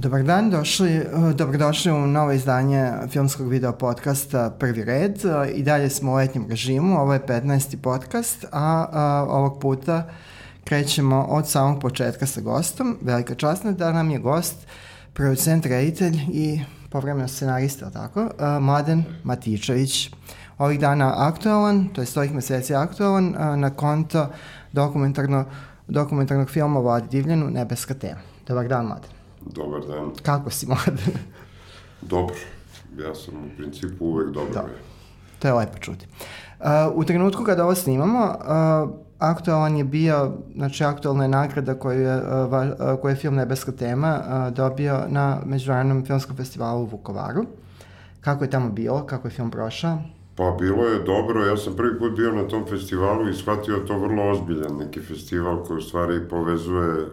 Dobar dan, došli, dobrodošli u novo izdanje filmskog video podcasta Prvi red. I dalje smo u letnjem režimu, ovo je 15. podcast, a, a ovog puta krećemo od samog početka sa gostom. Velika čast da nam je gost, producent, reditelj i povremeno scenarista, tako, a, Mladen Matičević. Ovih dana aktualan, to je ovih meseci aktualan, a, na konto dokumentarno, dokumentarnog filma Vladi Divljanu, Nebeska tema. Dobar dan, Mladen. Dobar dan. Kako si, Mladen? Dobro. Ja sam u principu uvek dobro. Da. To je lepo čuti. Uh, u trenutku kada ovo snimamo, uh, aktualan je bio, znači aktualna je nagrada koju je, uh, va, uh, koju je film Nebeska tema uh, dobio na Međunarodnom filmskom festivalu u Vukovaru. Kako je tamo bilo? Kako je film prošao? Pa bilo je dobro, ja sam prvi put bio na tom festivalu i shvatio to vrlo ozbiljan neki festival koji u stvari povezuje e,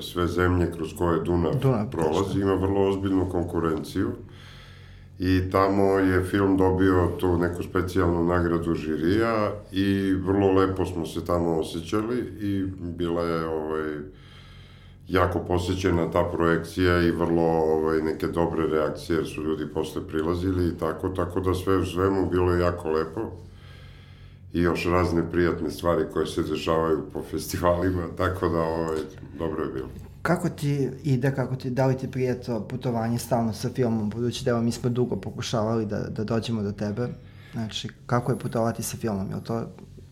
sve zemlje kroz koje Dunav, Dunav prolazi, ima vrlo ozbiljnu konkurenciju. I tamo je film dobio tu neku specijalnu nagradu žirija i vrlo lepo smo se tamo osjećali i bila je ovaj, jako posjećena ta projekcija i vrlo ovaj, neke dobre reakcije jer su ljudi posle prilazili i tako, tako da sve u svemu bilo je jako lepo i još razne prijatne stvari koje se dešavaju po festivalima, tako da ovaj, dobro je bilo. Kako ti ide, kako ti, da li ti prije to putovanje stalno sa filmom, budući da evo mi smo dugo pokušavali da, da dođemo do tebe, znači kako je putovati sa filmom, je li to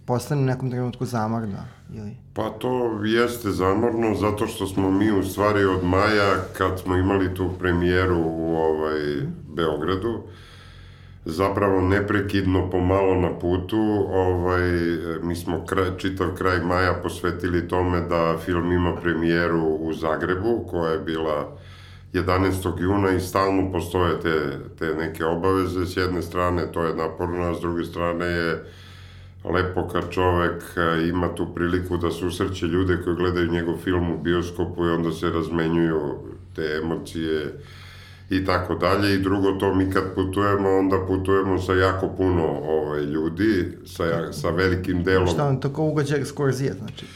postane u nekom trenutku zamorno? Ili? Pa to jeste zamorno, zato što smo mi u stvari od maja, kad smo imali tu premijeru u ovaj, Beogradu, zapravo neprekidno pomalo na putu, ovaj, mi smo kraj, čitav kraj maja posvetili tome da film ima premijeru u Zagrebu, koja je bila 11. juna i stalno postoje te, te neke obaveze. S jedne strane to je naporno, a s druge strane je lepo kad čovek e, ima tu priliku da susreće ljude koji gledaju njegov film u bioskopu i onda se razmenjuju te emocije i tako dalje. I drugo to mi kad putujemo, onda putujemo sa jako puno ovaj, ljudi, sa, sa velikim delom. Šta on, tako ugađaj Skorzije, znači?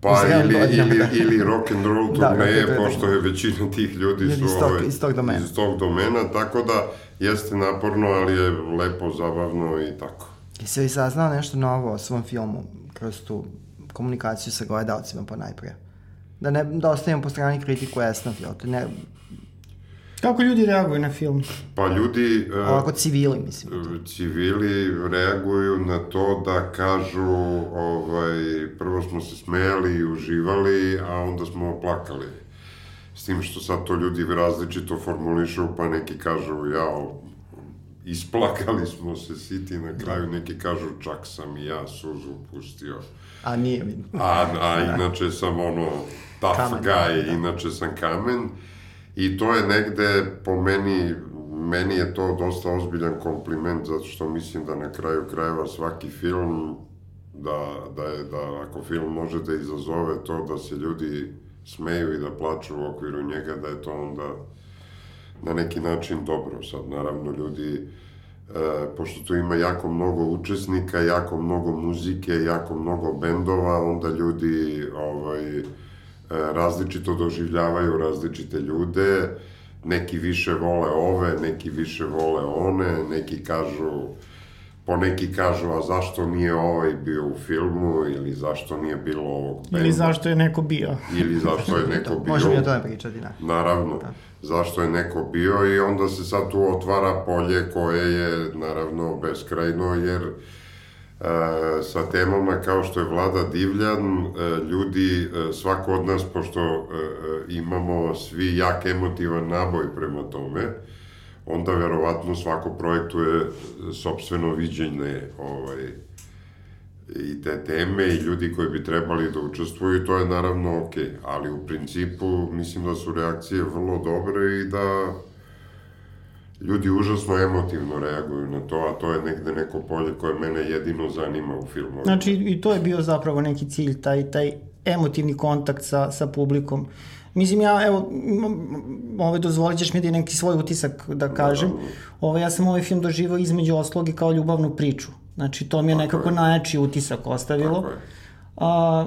Pa ili, ili, ili rock and roll turneje, da, da, da, pošto je većina tih ljudi, ljudi su iz tog, ovaj, iz tog domena. Iz tog domena, tako da jeste naporno, ali je lepo, zabavno i tako. Jesi li saznao nešto novo o svom filmu kroz tu komunikaciju sa gledalcima pa najpre? Da ne da ostavim po strani kritiku Esnaf, jel te ne... Kako ljudi reaguju na film? Pa ljudi... Uh, Ovako civili, mislim. Civili reaguju na to da kažu, ovaj, prvo smo se smejali i uživali, a onda smo plakali. S tim što sad to ljudi različito formulišu, pa neki kažu, ja, isplakali smo se siti na kraju, neki kažu čak sam i ja suzu pustio. A nije mi. A, a inače sam ono tough kamen, guy, da. inače sam kamen. I to je negde po meni, meni je to dosta ozbiljan kompliment, zato što mislim da na kraju krajeva svaki film, da, da, je, da ako film može da izazove to da se ljudi smeju i da plaču u okviru njega, da je to onda na neki način dobro. Sad, naravno, ljudi, e, pošto tu ima jako mnogo učesnika, jako mnogo muzike, jako mnogo bendova, onda ljudi ovaj, e, različito doživljavaju različite ljude, neki više vole ove, neki više vole one, neki kažu poneki kažu, a zašto nije ovaj bio u filmu, ili zašto nije bilo ovog benda. Ili zašto je neko bio. Ili zašto je neko bio. Možemo i o tome pričati, da. Naravno, da. Zašto je neko bio i onda se sad tu otvara polje koje je, naravno, beskrajno, jer e, sa temama kao što je Vlada Divljan, e, ljudi, e, svako od nas, pošto e, e imamo svi jak emotivan naboj prema tome, onda verovatno svako projektuje sobstveno viđenje ovaj, i te teme i ljudi koji bi trebali da učestvuju, to je naravno ok, ali u principu mislim da su reakcije vrlo dobre i da ljudi užasno emotivno reaguju na to, a to je negde neko polje koje mene jedino zanima u filmu. Znači i to je bio zapravo neki cilj, taj, taj emotivni kontakt sa, sa publikom. Mislim, ja, evo, ovaj, dozvolit ćeš mi da neki svoj utisak da kažem. Ovaj, ja sam ovaj film doživao između oslogi kao ljubavnu priču. Znači, to mi je nekako najjači utisak ostavilo. A,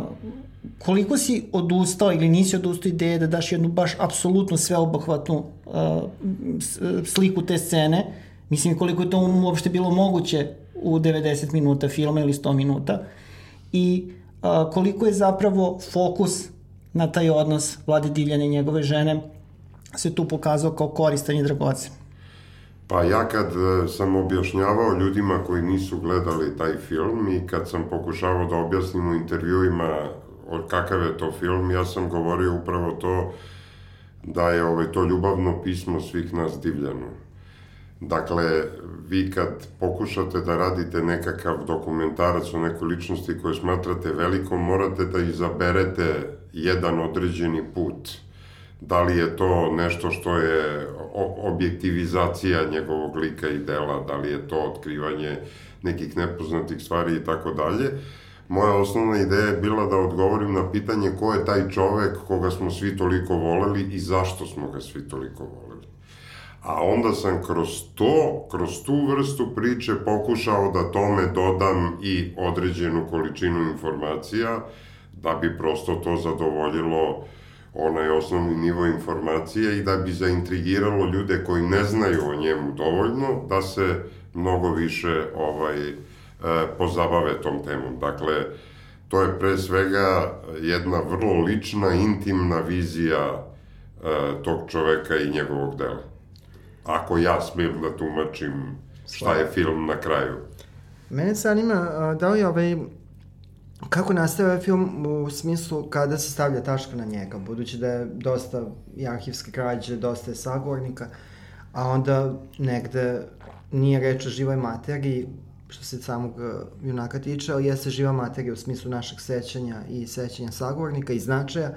koliko si odustao ili nisi odustao ideje da daš jednu baš apsolutno sveobuhvatnu uh, sliku te scene, mislim koliko je to uopšte bilo moguće u 90 minuta filma ili 100 minuta i uh, koliko je zapravo fokus na taj odnos Vlade Divljane i njegove žene se tu pokazao kao koristan i dragocen. Pa ja kad e, sam objašnjavao ljudima koji nisu gledali taj film i kad sam pokušavao da objasnim u intervjuima kakav je to film, ja sam govorio upravo to da je ovaj, to ljubavno pismo svih nas divljano. Dakle, vi kad pokušate da radite nekakav dokumentarac o nekoj ličnosti koju smatrate velikom, morate da izaberete jedan određeni put. Da li je to nešto što je objektivizacija njegovog lika i dela, da li je to otkrivanje nekih nepoznatih stvari i tako dalje. Moja osnovna ideja je bila da odgovorim na pitanje ko je taj čovek koga smo svi toliko voleli i zašto smo ga svi toliko voleli. A onda sam kroz to, kroz tu vrstu priče pokušao da tome dodam i određenu količinu informacija, da bi prosto to zadovoljilo onaj osnovni nivo informacije i da bi zaintrigiralo ljude koji ne znaju o njemu dovoljno, da se mnogo više ovaj, E, pozabave tom temom. Dakle, to je pre svega jedna vrlo lična, intimna vizija e, tog čoveka i njegovog dela. Ako ja smijem da tumačim šta je film na kraju. Mene zanima da li ovaj Kako nastaje ovaj film u smislu kada se stavlja tačka na njega, budući da je dosta i arhivske krađe, dosta je sagovornika, a onda negde nije reč o živoj materiji, što se samog uh, junaka tiče, ali jeste živa materija u smislu našeg sećanja i sećanja sagovornika i značaja,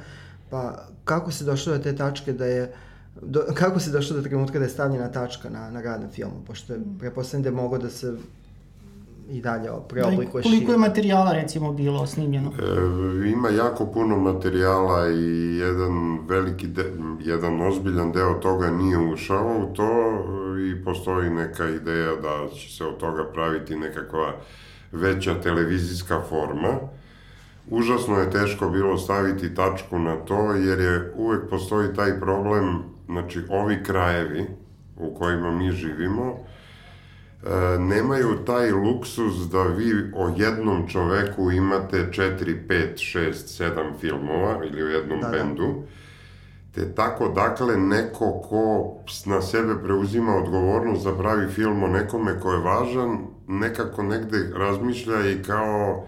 pa kako se došlo do te tačke da je do, kako se došlo do trenutka da je stavljena tačka na, na rad na filmu, pošto je preposledno da je mogo da se i dalje preoblikuje da, Koliko je materijala recimo bilo snimljeno? E, ima jako puno materijala i jedan veliki, de, jedan ozbiljan deo toga nije ušao u to i postoji neka ideja da će se od toga praviti nekakva veća televizijska forma. Užasno je teško bilo staviti tačku na to, jer je uvek postoji taj problem, znači ovi krajevi u kojima mi živimo, e, nemaju taj luksus da vi o jednom čoveku imate 4, 5, 6, 7 filmova ili u jednom da, da. bendu. Da Te tako, dakle, neko ko na sebe preuzima odgovornost da pravi film o nekome ko je važan, nekako negde razmišlja i kao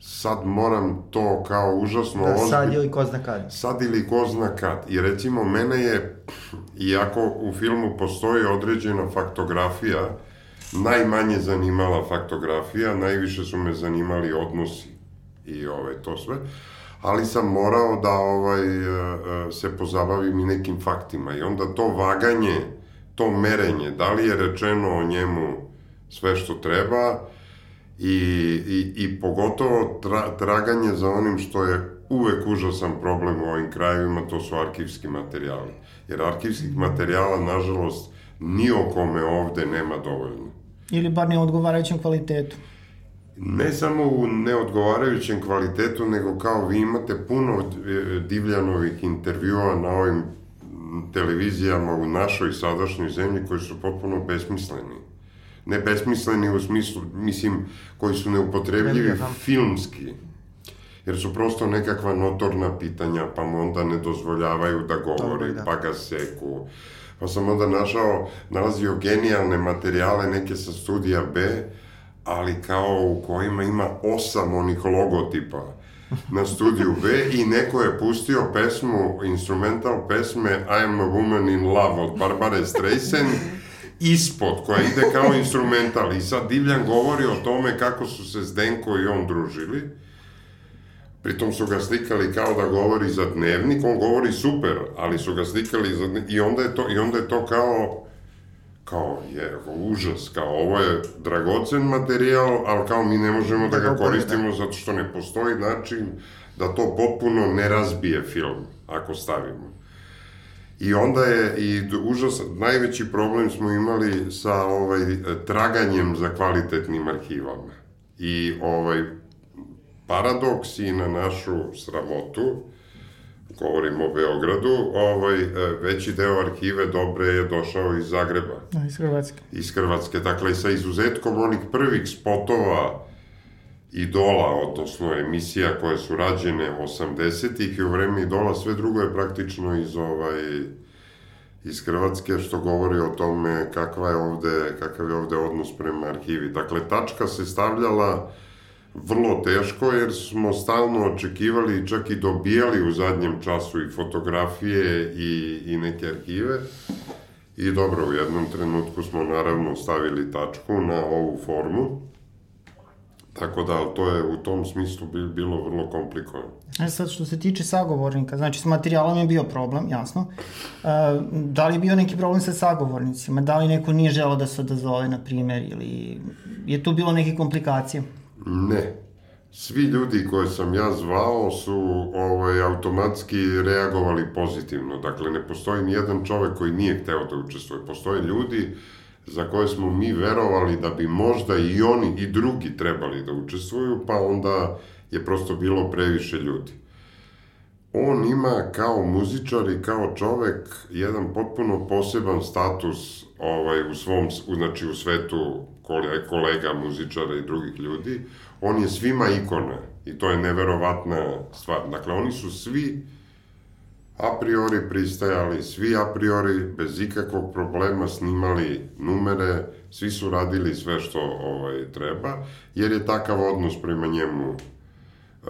sad moram to kao užasno da, sad ili ko zna kad. Sad ili ko zna kad. I recimo, mene je, iako u filmu postoji određena faktografija, najmanje zanimala faktografija, najviše su me zanimali odnosi i ovaj, to sve ali sam morao da ovaj, e, e, se pozabavim i nekim faktima. I onda to vaganje, to merenje, da li je rečeno o njemu sve što treba i, i, i pogotovo tra, traganje za onim što je uvek užasan problem u ovim krajevima, to su arhivski materijali. Jer arhivskih materijala, nažalost, ni o kome ovde nema dovoljno. Ili bar ne odgovarajućem kvalitetu ne samo u neodgovarajućem kvalitetu, nego kao vi imate puno e, divljanovih intervjua na ovim televizijama u našoj sadašnjoj zemlji koji su potpuno besmisleni. Ne besmisleni u smislu, mislim, koji su neupotrebljivi filmski. Jer su prosto nekakva notorna pitanja, pa mu onda ne dozvoljavaju da govori, da. pa ga seku. Pa sam onda našao, nalazio genijalne materijale, neke sa studija B, ali kao u kojima ima osam onih logotipa na studiju B i neko je pustio pesmu, instrumental pesme I am a woman in love od Barbara Streisand ispod, koja ide kao instrumental. I sad Divljan govori o tome kako su se Zdenko i on družili pritom su ga slikali kao da govori za dnevnik, on govori super, ali su ga slikali za dnevnik i onda je to, i onda je to kao kao je užas, kao ovo je dragocen materijal, ali kao mi ne možemo da ga da. koristimo zato što ne postoji način da to potpuno ne razbije film, ako stavimo. I onda je i užas, najveći problem smo imali sa ovaj traganjem za kvalitetnim arhivama. I ovaj paradoks i na našu sramotu, govorim o Beogradu, ovaj, e, veći deo arhive dobre je došao iz Zagreba. Da, iz Hrvatske. Iz Hrvatske, dakle, sa izuzetkom onih prvih spotova Idola, odnosno emisija koje su rađene 80-ih i u vreme Idola, sve drugo je praktično iz ovaj iz Hrvatske, što govori o tome kakva je ovde, kakav je ovde odnos prema arhivi. Dakle, tačka se stavljala vrlo teško, jer smo stalno očekivali, čak i dobijali u zadnjem času i fotografije i, i neke arhive. I dobro, u jednom trenutku smo naravno stavili tačku na ovu formu. Tako da, to je u tom smislu bilo vrlo komplikovano. E sad, što se tiče sagovornika, znači s materijalom je bio problem, jasno. E, da li je bio neki problem sa sagovornicima? Da li neko nije želao da se odazove, na primer, ili je tu bilo neke komplikacije? Ne. Svi ljudi koje sam ja zvao su ovaj, automatski reagovali pozitivno. Dakle, ne postoji ni jedan čovek koji nije hteo da učestvuje. Postoje ljudi za koje smo mi verovali da bi možda i oni i drugi trebali da učestvuju, pa onda je prosto bilo previše ljudi. On ima kao muzičar i kao čovek jedan potpuno poseban status ovaj, u svom, znači u svetu kolega, muzičara i drugih ljudi. On je svima ikona i to je neverovatna stvar. Dakle, oni su svi a priori pristajali, svi a priori bez ikakvog problema snimali numere, svi su radili sve što ovaj, treba, jer je takav odnos prema njemu Uh,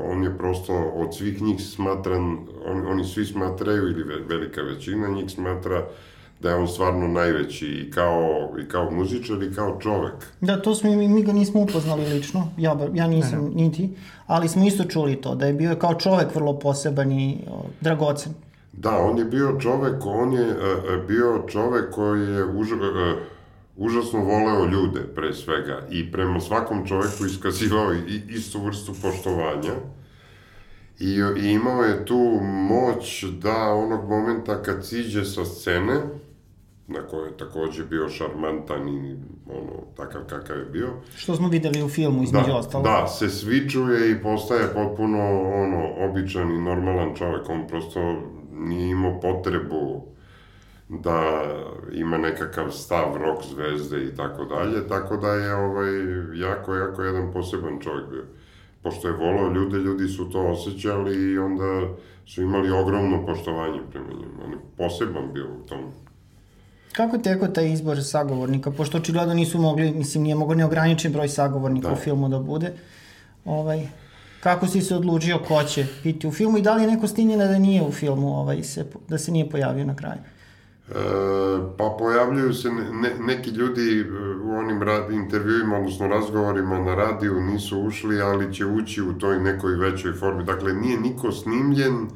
on je prosto od svih njih smatran, on, oni svi smatraju, ili velika većina njih smatra da je on stvarno najveći i kao, i kao muzičar i kao čovek. Da, to smo, mi, mi ga nismo upoznali lično, ja, ja nisam ne, ne. niti, ali smo isto čuli to, da je bio kao čovek vrlo poseban i o, dragocen. Da, on je bio čovek, on je uh, bio čovek koji je už, uh, užasno voleo ljude, pre svega, i prema svakom čoveku iskazivao i, istu vrstu poštovanja. I, I imao je tu moć da onog momenta kad siđe sa scene, na kojoj je takođe bio šarmantan i ono, takav kakav je bio. Što smo videli u filmu, između da, ostalo. Da, se svičuje i postaje potpuno ono, običan i normalan čovek. On prosto nije imao potrebu da ima nekakav stav rock zvezde i tako dalje, tako da je ovaj, jako, jako jedan poseban čovjek bio. Pošto je volao ljude, ljudi su to osjećali i onda su imali ogromno poštovanje prema njemu. On je poseban bio u tom Kako teko taj izbor sagovornika? Pošto očigledno nisu mogli, mislim, nije mogo neograničen broj sagovornika da. u filmu da bude. Ovaj, kako si se odlučio ko će biti u filmu i da li je neko stinjena da nije u filmu, ovaj, se, da se nije pojavio na kraju? E, pa pojavljuju se ne, neki ljudi u onim rad, intervjuima, odnosno razgovorima na radiju nisu ušli, ali će ući u toj nekoj većoj formi. Dakle, nije niko snimljen,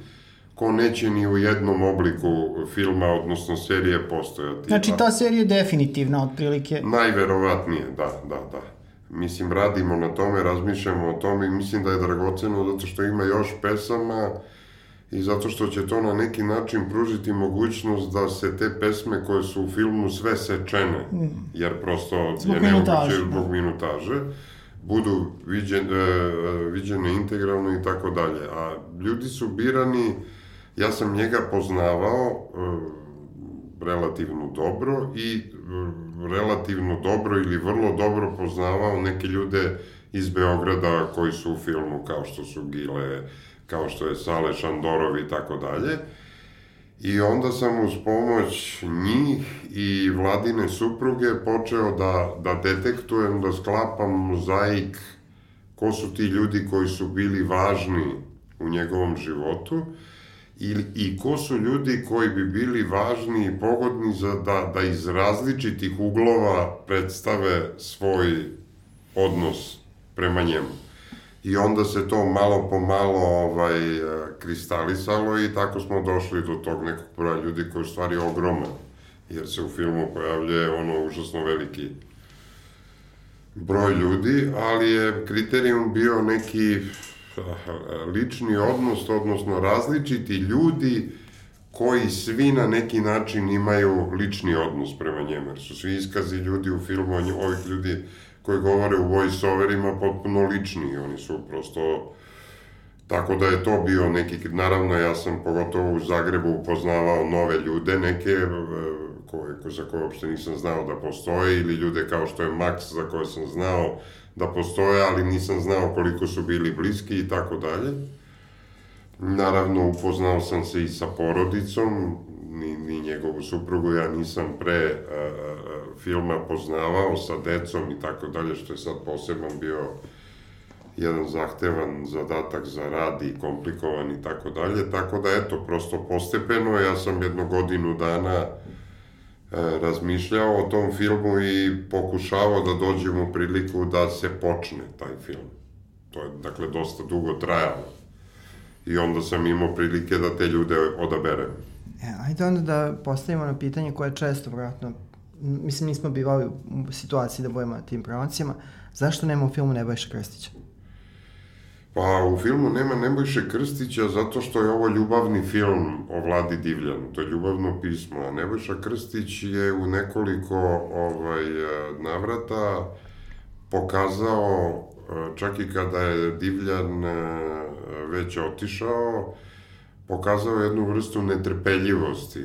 ko neće ni u jednom obliku filma, odnosno serije postojati. Znači ta serija je definitivna otprilike? Najverovatnije, da, da, da. Mislim, radimo na tome, razmišljamo o tome i mislim da je dragoceno zato što ima još pesama i zato što će to na neki način pružiti mogućnost da se te pesme koje su u filmu sve sečene, mm. jer prosto zbog je nemoguće zbog da. minutaže, budu viđen, e, viđene integralno i tako dalje. A ljudi su birani Ja sam njega poznavao e, relativno dobro i e, relativno dobro ili vrlo dobro poznavao neke ljude iz Beograda koji su u filmu kao što su Gile, kao što je Sale Šandorov i tako dalje. I onda sam uz pomoć njih i vladine supruge počeo da, da detektujem, da sklapam mozaik ko su ti ljudi koji su bili važni u njegovom životu i, i ko su ljudi koji bi bili važni i pogodni za da, da iz različitih uglova predstave svoj odnos prema njemu. I onda se to malo po malo ovaj, kristalisalo i tako smo došli do tog nekog broja ljudi koji je stvari ogroman. Jer se u filmu pojavljuje ono užasno veliki broj ljudi, ali je kriterijum bio neki lični odnos, odnosno različiti ljudi koji svi na neki način imaju lični odnos prema njemu, jer su svi iskazi ljudi u filmu, ovih ljudi koji govore u voice-overima potpuno lični, oni su prosto... Tako da je to bio neki, naravno ja sam pogotovo u Zagrebu upoznavao nove ljude, neke e, koje, za koje uopšte nisam znao da postoje, ili ljude kao što je Max za koje sam znao da postoje, ali nisam znao koliko su bili bliski i tako dalje. Naravno, upoznao sam se i sa porodicom, ni, ni njegovu suprugu ja nisam pre a, filma poznavao sa decom i tako dalje, što je sad poseban bio jedan zahtevan zadatak za rad i komplikovan i tako dalje, tako da eto, prosto postepeno, ja sam jednu godinu dana e, razmišljao o tom filmu i pokušavao da dođem u priliku da se počne taj film. To je, dakle, dosta dugo trajalo. I onda sam imao prilike da te ljude odaberem. E, ajde onda da postavimo na pitanje koje često, vratno, mislim, nismo bivali u situaciji da budemo na tim promocijama, zašto nema u filmu Nebojša Krstića? Pa u filmu nema Nebojše Krstića zato što je ovo ljubavni film o Vladi Divljanu, to je ljubavno pismo, a Nebojša Krstić je u nekoliko ovaj, navrata pokazao, čak i kada je Divljan već otišao, pokazao jednu vrstu netrpeljivosti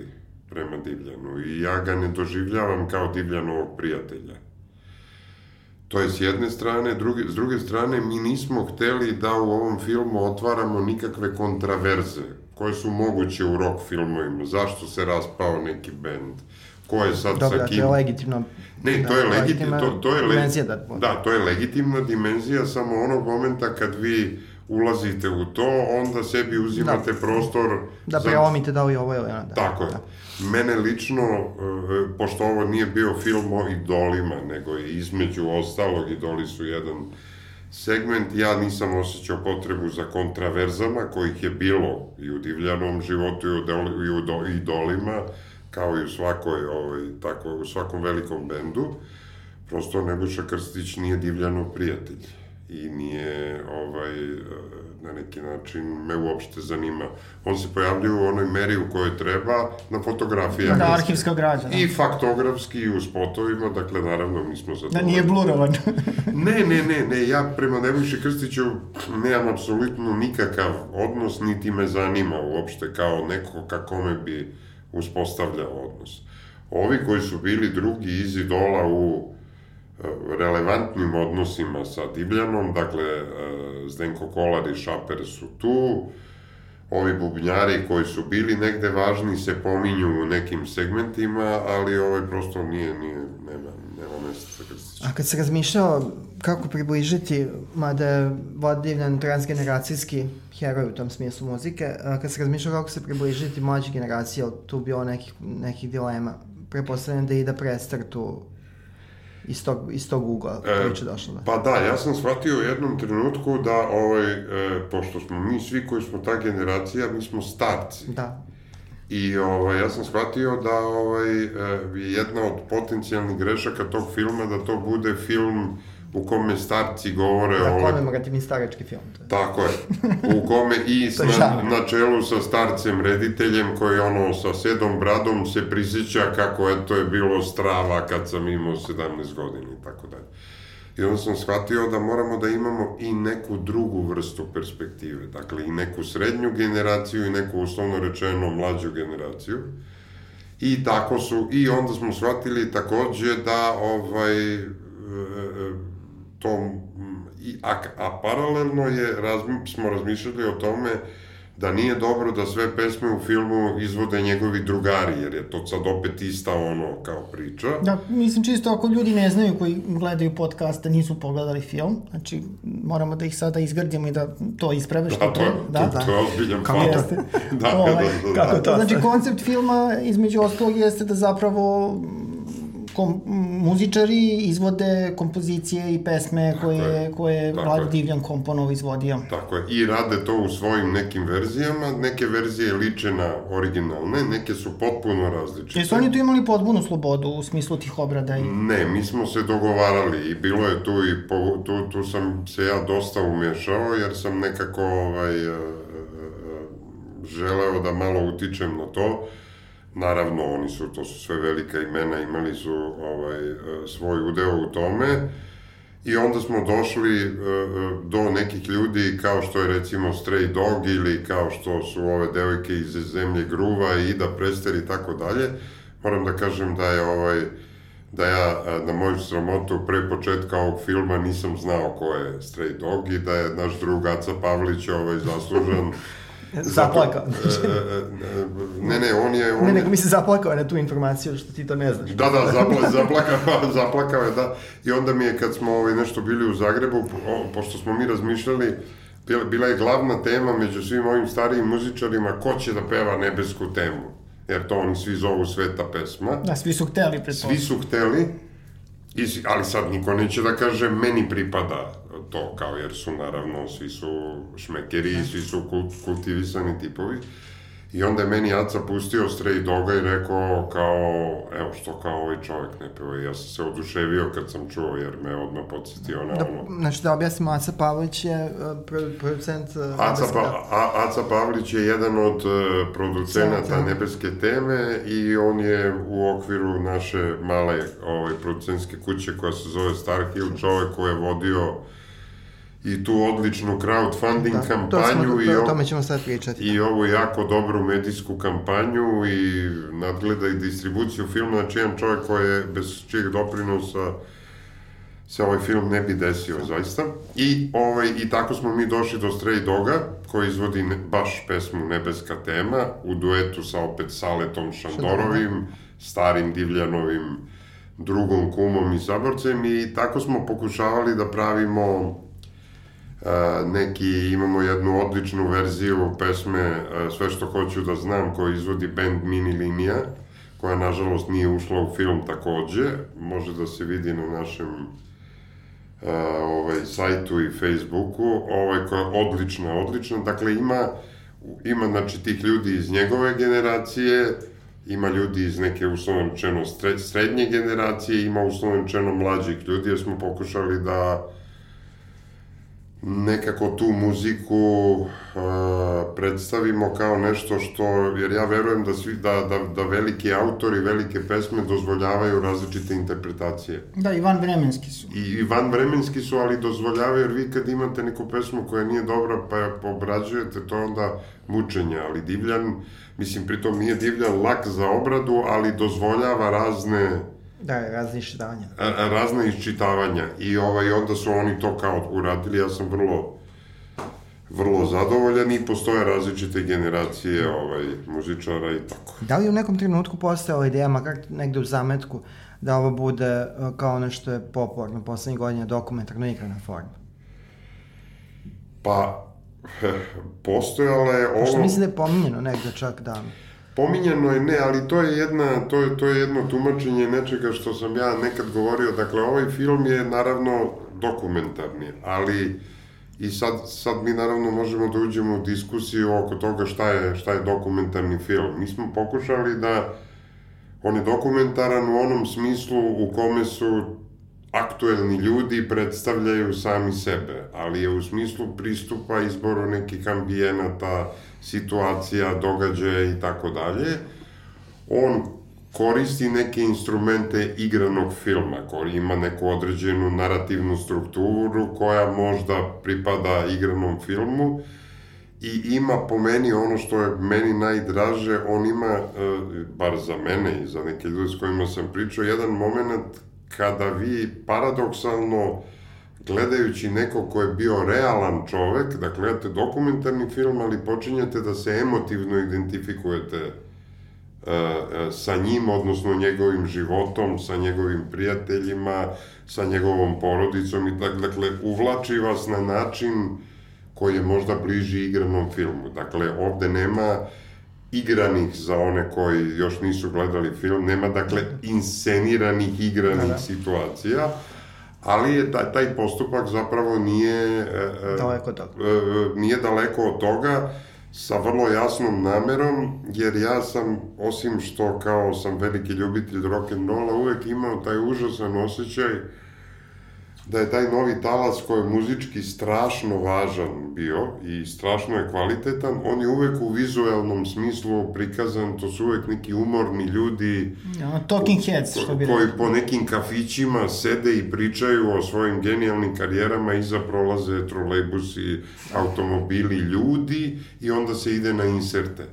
prema Divljanu i ja ga ne doživljavam kao Divljanovog prijatelja. To je s jedne strane, druge, s druge strane mi nismo hteli da u ovom filmu otvaramo nikakve kontraverze koje su moguće u rock filmovima. Zašto se raspao neki bend? Ko je sad Dobro, sa kim? Dobro, to je legitimno. Ne, to je legitimna to, to je le... dimenzija da... Da, to je legitimna dimenzija samo onog momenta kad vi ulazite u to, onda sebi uzimate da. prostor... Da preomite da li ovo ili ono. Da. Tako je. Da. Mene lično, e, pošto ovo nije bio film o idolima, nego je između ostalog, idoli su jedan segment, ja nisam osjećao potrebu za kontraverzama, kojih je bilo i u divljanom životu i u idolima, kao i u svakoj, ovaj, tako, u svakom velikom bendu. Prosto Nebojša Krstić nije divljano prijatelj i nije ovaj, na neki način me uopšte zanima. On se pojavljuje u onoj meri u kojoj treba na fotografijama. Da, arhivska građa. Da. I faktografski i u spotovima, dakle, naravno, mi smo za Da nije blurovan. ne, ne, ne, ne, ja prema Nebojši Krstiću nemam apsolutno nikakav odnos, niti me zanima uopšte kao neko kakome bi uspostavljao odnos. Ovi koji su bili drugi iz idola u relevantnim odnosima sa Divljanom, dakle e, Zdenko Kolar i Šaper su tu, ovi bubnjari koji su bili negde važni se pominju u nekim segmentima, ali ovaj prosto nije, nije, nema, nema mesta za Krstića. A kad se razmišljao kako približiti, mada je Vlad Divljan transgeneracijski heroj u tom smislu muzike, a kad se razmišljao kako se približiti mlađe generacije, tu bilo nekih, nekih dilema, prepostavljam da i da prestartu iz tog, iz tog ugla e, priča došla. Da. Pa da, ja sam shvatio u jednom trenutku da, ovaj, e, pošto smo mi svi koji smo ta generacija, mi smo starci. Da. I ovaj, ja sam shvatio da ovaj, e, jedna od potencijalnih grešaka tog filma da to bude film u kome starci govore da, o... Da, komemorativni starački film. To je. Tako je. U kome i na, na čelu sa starcem rediteljem koji ono sa sedom bradom se prisjeća kako je to je bilo strava kad sam imao 17 godina i tako dalje. I onda sam shvatio da moramo da imamo i neku drugu vrstu perspektive. Dakle, i neku srednju generaciju i neku uslovno rečeno mlađu generaciju. I tako su, i onda smo shvatili takođe da ovaj, e, e, to, a, a paralelno je, razmi, smo razmišljali o tome da nije dobro da sve pesme u filmu izvode njegovi drugari, jer je to sad opet ista ono kao priča. Da, mislim čisto ako ljudi ne znaju koji gledaju podcast da nisu pogledali film, znači moramo da ih sada izgrdimo i da to isprave što da, to, je, da, to, da. to je ozbiljan kako Jeste. da, ovaj, da, da, da, kako to? Znači koncept filma između ostalog jeste da zapravo kom, muzičari izvode kompozicije i pesme koje, koje Vlado Divljan komponov izvodio. Tako je, i rade to u svojim nekim verzijama, neke verzije liče na originalne, neke su potpuno različite. Jesu oni tu imali potpunu slobodu u smislu tih obrada? I... Ne, mi smo se dogovarali i bilo je tu i po, tu, tu sam se ja dosta umešao jer sam nekako ovaj, želeo da malo utičem na to. Naravno, oni su, to su sve velika imena, imali su ovaj, e, svoj udeo u tome. I onda smo došli uh, do nekih ljudi kao što je recimo Stray Dog ili kao što su ove devojke iz zemlje Gruva i Ida Prester i tako dalje. Moram da kažem da je ovaj da ja na moju sramotu pre početka ovog filma nisam znao ko je Stray Dog i da je naš drug Aca Pavlić ovaj zaslužan Zaplakao. Zato, ne, ne, on je... On ne, nego mi se zaplakao na tu informaciju, što ti to ne znaš. Da, da, zapla, zaplakao, zaplakao je, da. I onda mi je, kad smo ovaj, nešto bili u Zagrebu, o, pošto smo mi razmišljali, bila je glavna tema među svim ovim starijim muzičarima, ko će da peva nebesku temu. Jer to oni svi zovu sveta pesma. Da, svi su hteli, Svi su hteli, I, ali sad niko neće da kaže meni pripada to, kao jer su naravno, svi su šmekeri, svi su kult, kultivisani tipovi. I onda je meni Aca pustio Stray Doga i rekao kao, evo što kao ovaj čovjek ne peva. I ja sam se oduševio kad sam čuo jer me odmah podsjetio na da, ono. Znači da objasnimo, Aca Pavlić je uh, producent... Uh, Aca, pa, A, Aca Pavlić je jedan od uh, producenata Centa. Nebeske teme i on je u okviru naše male ovaj, producentske kuće koja se zove Star Hill, čovjek koji je vodio i tu odličnu crowdfunding da, kampanju to smo, i o tome ćemo sad pričati. I ovu jako dobru medijsku kampanju i nadgleda i distribuciju filma, znači jedan čovjek koji je bez čijeg doprinosa se ovaj film ne bi desio zaista. I, ovaj, I tako smo mi došli do Stray Doga, koji izvodi ne, baš pesmu Nebeska tema, u duetu sa opet Saletom Šandorovim, starim Divljanovim drugom kumom i saborcem i tako smo pokušavali da pravimo neki, imamo jednu odličnu verziju pesme Sve što hoću da znam, koju izvodi band Mini Linija, koja nažalost nije ušla u film takođe, može da se vidi na našem ovaj, sajtu i Facebooku, ovaj, koja je odlična, odlična, dakle ima, ima znači tih ljudi iz njegove generacije, ima ljudi iz neke uslovno rečeno srednje generacije, ima uslovno rečeno mlađih ljudi, jer smo pokušali da nekako tu muziku uh, predstavimo kao nešto što, jer ja verujem da, svi, da, da, da veliki autori, velike pesme dozvoljavaju različite interpretacije. Da, i van vremenski su. I, i van vremenski su, ali dozvoljavaju, jer vi kad imate neku pesmu koja nije dobra, pa je obrađujete, to onda mučenje, ali divljan, mislim, pritom nije divljan lak za obradu, ali dozvoljava razne Da, razne iščitavanja. Razne iščitavanja. I ovaj, onda su oni to kao uradili, ja sam vrlo vrlo zadovoljan i postoje različite generacije ovaj, muzičara i tako. Da li u nekom trenutku postojala ideja, makar negde u zametku, da ovo bude e, kao nešto je popularno poslednjih godina dokumentarno igrana forma? Pa, postojala je ovo... Što mislim da je pominjeno negde čak da... Pominjeno je ne, ali to je, jedna, to, je, to je jedno tumačenje nečega što sam ja nekad govorio. Dakle, ovaj film je naravno dokumentarni, ali i sad, sad mi naravno možemo da uđemo u diskusiju oko toga šta je, šta je dokumentarni film. Mi smo pokušali da on je dokumentaran u onom smislu u kome su aktuelni ljudi predstavljaju sami sebe, ali je u smislu pristupa izboru nekih ambijenata, situacija, događaja i tako dalje. On koristi neke instrumente igranog filma, koji ima neku određenu narativnu strukturu koja možda pripada igranom filmu i ima po meni ono što je meni najdraže, on ima, e, bar za mene i za neke ljude s kojima sam pričao, jedan moment kada vi paradoksalno gledajući neko ko je bio realan čovek, da gledate dokumentarni film, ali počinjete da se emotivno identifikujete uh, sa njim, odnosno njegovim životom, sa njegovim prijateljima, sa njegovom porodicom i tako, dakle, uvlači vas na način koji je možda bliži igranom filmu. Dakle, ovde nema igranih za one koji još nisu gledali film, nema dakle insceniranih igranih da, da. situacija, ali je taj, taj postupak zapravo nije e, e, daleko od toga. E, nije daleko od toga sa vrlo jasnom namerom, jer ja sam, osim što kao sam veliki ljubitelj rock and rolla, uvek imao taj užasan osjećaj da je taj novi talas koji je muzički strašno važan bio i strašno je kvalitetan, on je uvek u vizuelnom smislu prikazan, to su uvek neki umorni ljudi Ja, talking heads, što bi koji rekao. po nekim kafićima sede i pričaju o svojim genijalnim karijerama, iza prolaze trolejbusi, automobili, ljudi i onda se ide na inserte.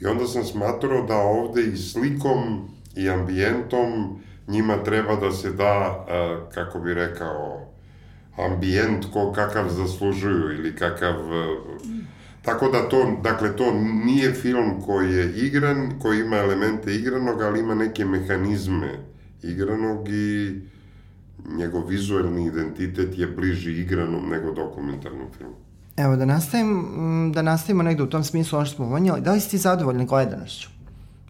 I onda sam smatrao da ovde i slikom i ambijentom njima treba da se da, a, kako bi rekao, ambijent ko kakav zaslužuju ili kakav... a, Tako da to, dakle, to nije film koji je igran, koji ima elemente igranog, ali ima neke mehanizme igranog i njegov vizuelni identitet je bliži igranom nego dokumentarnom filmu. Evo, da nastavim, da nastavimo negde u tom smislu ono što smo umanjali. Da li si ti zadovoljni gledanošću?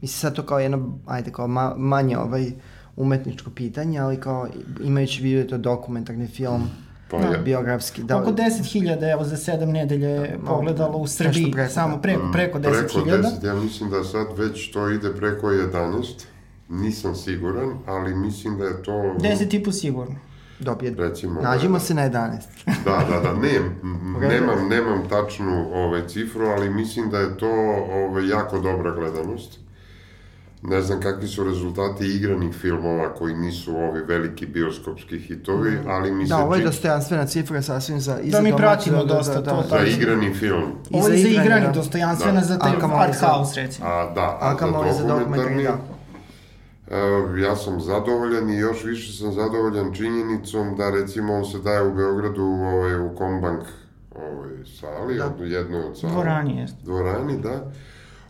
Mislim sad to kao jedno, ajde, kao ma, manje ovaj umetničko pitanje, ali kao imajući vidio to dokumentarni film, Pa da, biografski. Da, Oko 10.000 evo za 7 nedelje je pogledalo u Srbiji, preko, samo da. preko, preko 10.000. Preko 10, ja mislim da sad već to ide preko 11, nisam siguran, ali mislim da je to... 10 i po sigurno. dobije. Recimo, Nađimo da. se na 11. Da, da, da, ne, nemam, nemam tačnu ovaj, cifru, ali mislim da je to ovaj, jako dobra gledanost. Ne znam kakvi su rezultati igranih filmova koji nisu ovi veliki bioskopski hitovi, ali mi se Da, ovo je dostojanstvena cifra sasvim za... i Da za mi pratimo da, dosta da, to, da, za igrani film. I Ovo za je za igrani, da. dostojanstvena Da. za kamoli art house, recimo. A da, A a, za dokumentarni, da. Ja sam zadovoljan i još više sam zadovoljan činjenicom da recimo on se daje u Beogradu u, ovaj, u Kombank ovaj, sali, Da. da. jednoj od sala. Dvorani jest. Dvorani, da.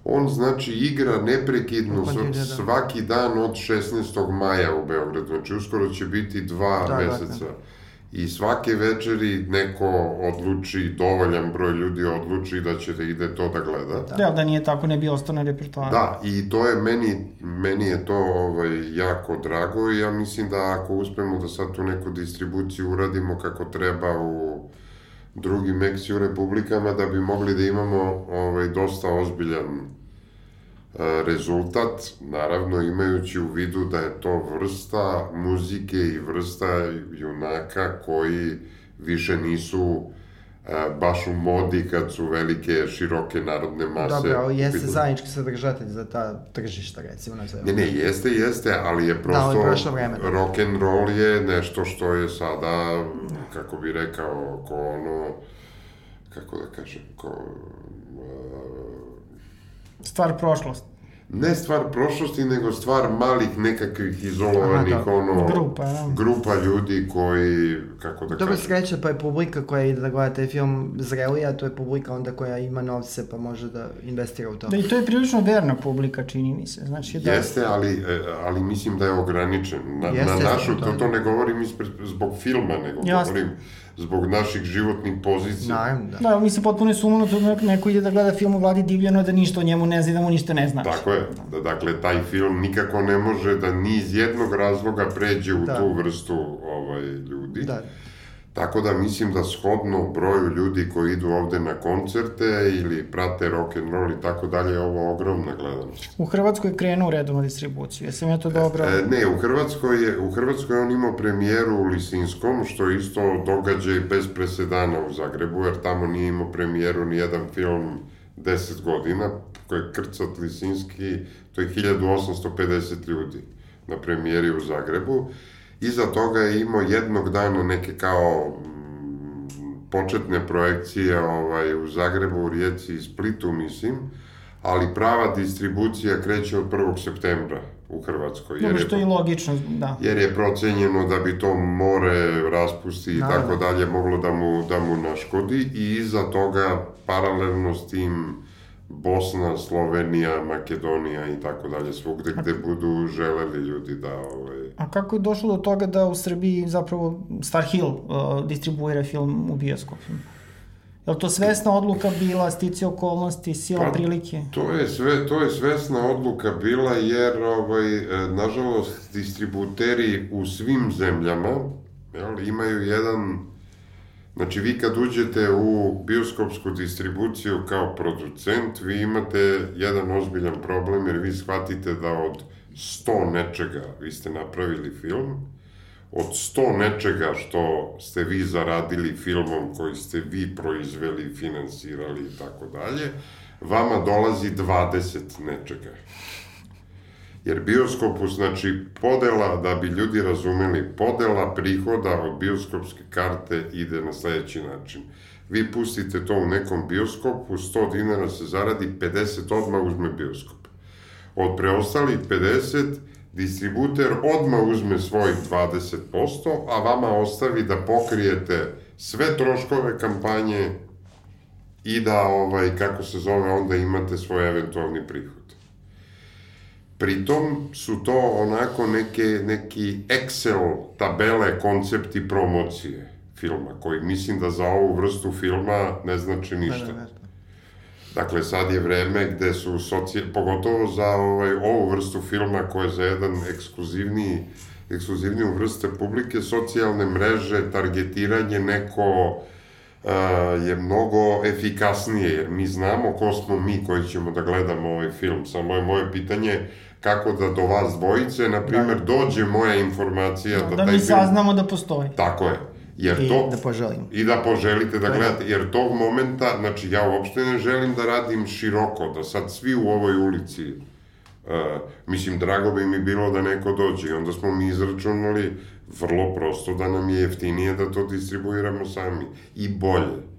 On znači igra neprekidno s- svaki dan od 16. maja u Beogradu. Znači uskoro će biti dva Da, meseca. I svake večeri neko odluči, dovoljan broj ljudi odluči da će da ide to da gleda. Da, da nije tako, ne bi ostao na repertoaru. Da, i to je meni, meni je to ovaj, jako drago i ja mislim da ako uspemo da sad tu neku distribuciju uradimo kako treba u drugim Meksiju republikama, da bi mogli da imamo ovaj, dosta ozbiljan rezultat, naravno imajući u vidu da je to vrsta muzike i vrsta junaka koji više nisu e, baš u modi kad su velike, široke narodne mase. Dobro, ali jeste Vidim. zajednički sadržatelj za ta tržišta, recimo, na Ne, ne, jeste, jeste, ali je Da, ali prosto prošlo vreme, da. rock and roll je nešto što je sada, kako bi rekao, ko ono, kako da kažem, ko, Stvar prošlost. ne stvar prošlosti, nego stvar malih nekakvih izolovanih, Aha, da. ono, Grupa, da. grupa ljudi koji, kako da Dobro kažem, sreća, pa je publika koja ide da gleda taj film zrelija, to je publika onda koja ima novce pa može da investira u to. Da, i to je prilično verna publika, čini mi se. Znači, da... Jeste, ali, e, ali mislim da je ograničen. Na, Jeste, na našu, to to, ne govorim ispred, zbog filma, nego Jasno. govorim zbog naših životnih pozicija. Naravno, da. Da, mislim, potpuno je sumno da neko- neko ide da gleda film u Vladi Divljano, da ništa o njemu ne zna i da mu ništa ne znači. Tako je. Da, dakle, taj film nikako ne može da ni iz jednog razloga pređe u Da. tu vrstu ovaj, ljudi. Da. Tako da mislim da shodno broju ljudi koji idu ovde na koncerte ili prate rock and roll i tako dalje je ovo ogromna gledanost. U Hrvatskoj je krenuo redovnu distribuciju. Jesam ja to dobro... E, ne, u Hrvatskoj je u Hrvatskoj je on imao premijeru u Lisinskom, što je isto događaj bez presedana u Zagrebu, jer tamo nije imao premijeru ni jedan film 10 godina, koji je Krcat Lisinski, to je 1850 ljudi na premijeri u Zagrebu. Iza toga je imao jednog dana neke kao mm, početne projekcije ovaj, u Zagrebu, u Rijeci i Splitu, mislim, ali prava distribucija kreće od 1. septembra u Hrvatskoj. Dobro, što je i logično, da. jer je procenjeno da bi to more raspusti i tako dalje moglo da mu, da mu naškodi i iza toga paralelno s tim Bosna, Slovenija, Makedonija i tako dalje, svugde gde budu želeli ljudi da... Ovaj, A kako je došlo do toga da u Srbiji zapravo Star Hill uh, distribuira film u bioskopima? Je li to svesna odluka bila, stici okolnosti, sila Pa, prilike? To je sve, to je svesna odluka bila jer ovaj e, nažalost distributeri u svim zemljama jel, imaju jedan Znači, vi kad uđete u bioskopsku distribuciju kao producent, vi imate jedan ozbiljan problem, jer vi shvatite da od 100 nečega vi ste napravili film, od sto nečega što ste vi zaradili filmom koji ste vi proizveli, finansirali i tako dalje, vama dolazi 20 nečega. Jer bioskopu, znači, podela, da bi ljudi razumeli, podela prihoda od bioskopske karte ide na sledeći način. Vi pustite to u nekom bioskopu, 100 dinara se zaradi, 50 odmah uzme bioskop. Od preostalih 50, distributer odmah uzme svojih 20%, a vama ostavi da pokrijete sve troškove kampanje i da, ovaj, kako se zove, onda imate svoj eventualni prihod. Pritom su to onako neke, neki Excel tabele, koncepti promocije filma, koji mislim da za ovu vrstu filma ne znači ništa. Ne, ne, ne. Dakle, sad je vreme gde su, soci... pogotovo za ovaj, ovu vrstu filma koja je za jedan ekskluzivniji, ekskluzivniju vrste publike, socijalne mreže, targetiranje neko uh, je mnogo efikasnije, jer mi znamo ko smo mi koji ćemo da gledamo ovaj film. Samo je moje pitanje kako da do vas dvojice, na primer, da. dođe moja informacija da, da, da taj mi film... saznamo da postoji. Tako je. Jer I to, da poželimo. I da poželite da gledate, jer tog momenta, znači ja uopšte ne želim da radim široko, da sad svi u ovoj ulici, uh, mislim, drago bi mi bilo da neko dođe i onda smo mi izračunali vrlo prosto da nam je jeftinije da to distribuiramo sami i bolje.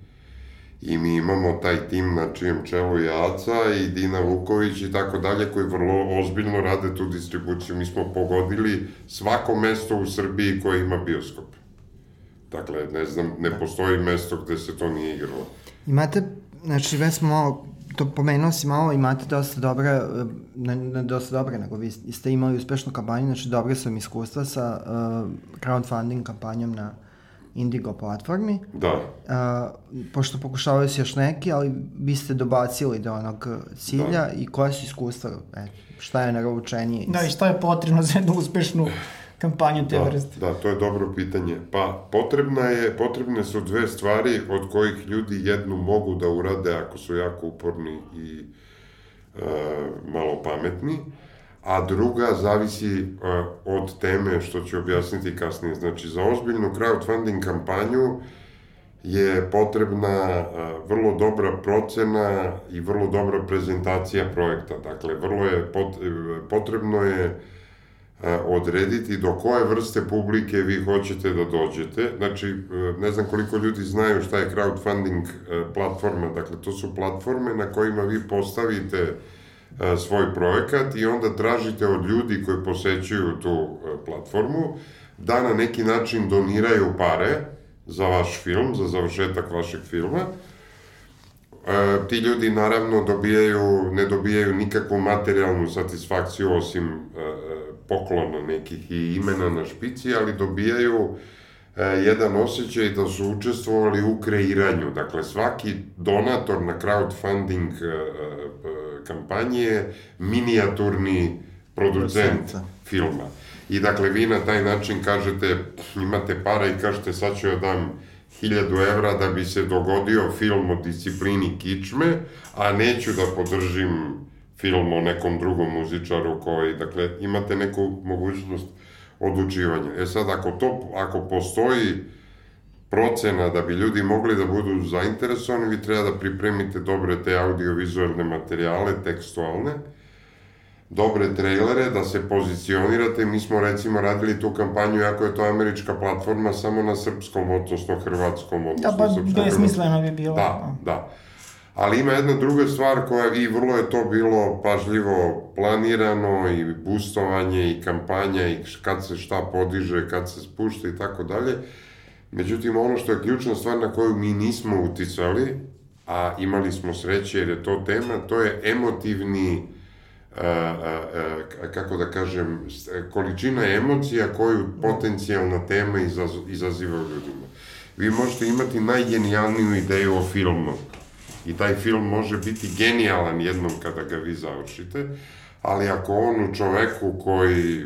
I mi imamo taj tim na čijem čelu je Aca i Dina Vuković i tako dalje, koji vrlo ozbiljno rade tu distribuciju. Mi smo pogodili svako mesto u Srbiji koje ima bioskop. Dakle, ne znam, ne postoji mesto gde se to nije igralo. Imate, znači, već smo malo, to pomenuo si malo, imate dosta dobre, ne, ne dosta dobre, nego vi ste imali uspešnu kampanju, znači dobre su iskustva sa uh, crowdfunding kampanjom na Indigo platformi. Da. Uh, pošto pokušavaju se još neki, ali vi ste dobacili do onog cilja da. i koja su iskustva, e, šta je naručenije? Da, i šta je potrebno za jednu uspešnu kampanju te da, vrste? Da, to je dobro pitanje. Pa, potrebna je, potrebne su dve stvari od kojih ljudi jednu mogu da urade ako su jako uporni i uh, malo pametni, a druga zavisi uh, od teme što ću objasniti kasnije. Znači, za ozbiljnu crowdfunding kampanju je potrebna uh, vrlo dobra procena i vrlo dobra prezentacija projekta. Dakle, vrlo je pot, potrebno je E, odrediti do koje vrste publike vi hoćete da dođete. Znači, e, ne znam koliko ljudi znaju šta je crowdfunding e, platforma. Dakle, to su platforme na kojima vi postavite svoj projekat i onda tražite od ljudi koji posećuju tu platformu da na neki način doniraju pare za vaš film, za završetak vašeg filma. E, ti ljudi naravno dobijaju, ne dobijaju nikakvu materijalnu satisfakciju osim e, poklona nekih i imena na špici, ali dobijaju e, jedan osjećaj da su učestvovali u kreiranju. Dakle, svaki donator na crowdfunding e, e, kampanje je minijaturni producent filma. I dakle, vi na taj način kažete, imate para i kažete sad ću ja dam 1000 evra da bi se dogodio film o disciplini kičme, a neću da podržim film o nekom drugom muzičaru koji, dakle, imate neku mogućnost odlučivanja. E sad, ako to, ako postoji procena da bi ljudi mogli da budu zainteresovani, vi treba da pripremite dobre te audiovizualne materijale, tekstualne, dobre trailere, da se pozicionirate. Mi smo recimo radili tu kampanju, ako je to američka platforma, samo na srpskom, odnosno hrvatskom, odnosno da, pa, srpskom. besmisleno bi bilo. Da, da. Ali ima jedna druga stvar koja i vrlo je to bilo pažljivo planirano i boostovanje i kampanja i kad se šta podiže, kad se spušta i tako dalje. Međutim, ono što je ključna stvar na koju mi nismo uticali, a imali smo sreće jer je to tema, to je emotivni, a, a, a, kako da kažem, količina emocija koju potencijalna tema izaz, izaziva u ljudima. Vi možete imati najgenijalniju ideju o filmu, I taj film može biti genijalan jednom kada ga vi završite, ali ako on u čoveku koji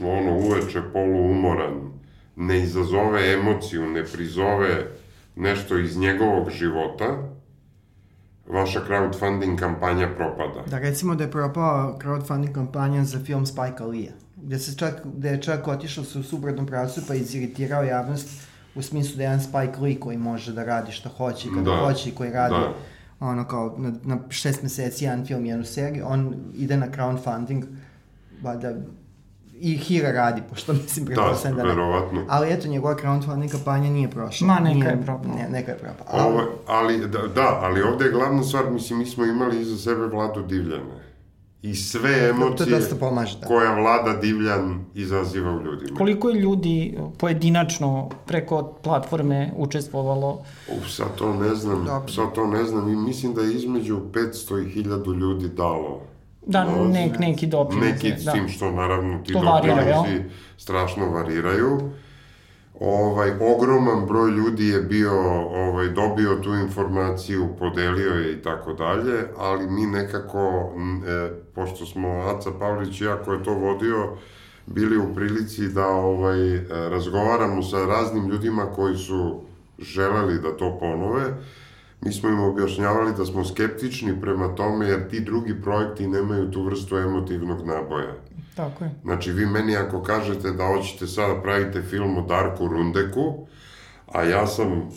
ono uveče poluumoran ne izazove emociju, ne prizove nešto iz njegovog života, vaša crowdfunding kampanja propada. Da, recimo da je propao crowdfunding kampanja za film Spike Lee, gde, se čak, gde je čak otišao se u suprotnom pravcu pa iziritirao javnost u smislu da je jedan Spike Lee koji može da radi šta hoće i kada Da, hoće i koji radi da. ono kao na, na šest meseci jedan film, jednu seriju, on ide na crowdfunding, valjda i Hira radi, pošto mislim Da, pretpostavljam da, ne. verovatno. Ali eto, njegova crowdfunding kampanja nije prošla. Ma, neka Nije- je propala. Ne, neka je propala. Ali- Ovo, ali, da, da, ali ovde je glavna stvar, mislim, mi smo imali iza sebe vladu divljane. I sve emocije dosta pomaže, da. koja vlada divljan izaziva u ljudima. Koliko je ljudi pojedinačno preko platforme učestvovalo? Uf, sad to ne znam, Dobro. sad to ne znam i mislim da je između 500 i 1000 ljudi dalo. Da, nek, neki doprinos. Neki da. s tim što naravno ti To varira, doprinosi strašno variraju. Ovaj, ogroman broj ljudi je bio, ovaj, dobio tu informaciju, podelio je i tako dalje, ali mi nekako, e, pošto smo Aca Pavlić i ja ko je to vodio, bili u prilici da ovaj, e, razgovaramo sa raznim ljudima koji su želeli da to ponove, mi smo im objašnjavali da smo skeptični prema tome jer ti drugi projekti nemaju tu vrstu emotivnog naboja. Tako je. Znači, vi meni ako kažete da hoćete sada pravite film o Darku Rundeku, a ja sam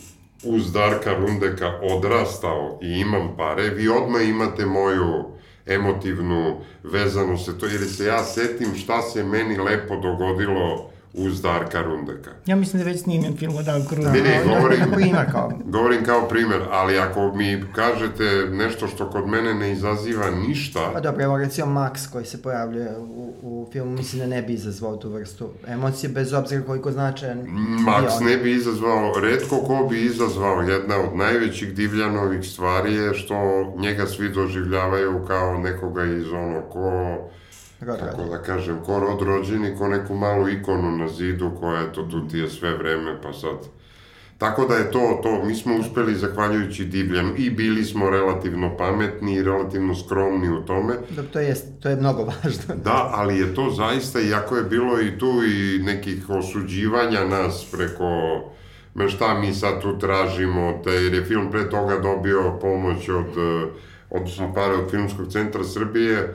uz Darka Rundeka odrastao i imam pare, vi odmah imate moju emotivnu vezanu se to, jer se ja setim šta se meni lepo dogodilo uz Darka Rundeka. Ja mislim da je već snimljen film o Darku Ne, Rundeku. ne, Ali, govorim, primjer, kao, govorim kao primer, ali ako mi kažete nešto što kod mene ne izaziva ništa, Pa dobro, evo recimo Max koji se pojavljuje u, u filmu, mislim da ne bi izazvao tu vrstu emocije, bez obzira koliko značajan Max ne bi izazvao, redko ko bi izazvao, jedna od najvećih divljanovih stvari je što njega svi doživljavaju kao nekoga iz ono, ko, Kako radi. da kažem, ko rod rođeni, ko neku malu ikonu na zidu koja je to tu ti je sve vreme, pa sad... Tako da je to, to, mi smo uspeli zahvaljujući divljam i bili smo relativno pametni i relativno skromni u tome, Da, to, je, to je mnogo važno. Da, ali je to zaista, iako je bilo i tu i nekih osuđivanja nas preko me šta mi sad tu tražimo, da jer je film pre toga dobio pomoć od, eh, odnosno pare od Filmskog centra Srbije,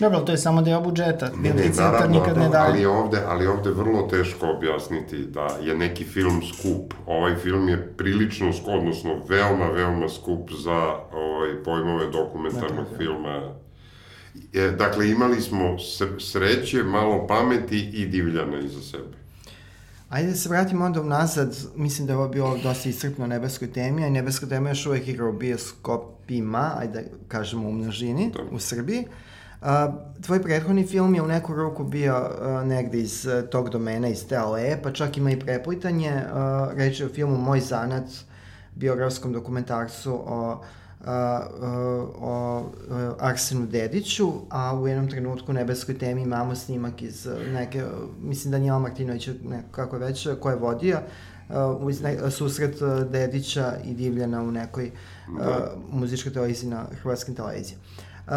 Dobro, ali to je samo deo budžeta. ne, ne, naravno, nikad ne ali daje. je ovde, ali je ovde vrlo teško objasniti da je neki film skup. Ovaj film je prilično skup, odnosno veoma, veoma skup za ovaj, pojmove dokumentarnog filma. Je, dakle, imali smo sr- sreće, malo pameti i divljana iza sebe. Ajde da se vratimo onda unazad, mislim da je ovo bilo dosta iscrpno nebeskoj temi, a nebeska tema još uvek igra u bioskopima, ajde da kažemo u množini, u Srbiji. A, tvoj prethodni film je u neku ruku bio a, negde iz a, tog domena, iz te aleje, pa čak ima i preplitanje. A, reč je o filmu Moj zanat, biografskom dokumentarcu o a, o a, Arsenu Dediću, a u jednom trenutku u nebeskoj temi imamo snimak iz neke, mislim Danijela Martinovića, kako već, ko je vodio, uz ne, susret Dedića i Divljana u nekoj a, muzičkoj televiziji na hrvatskim televizijama. Uh,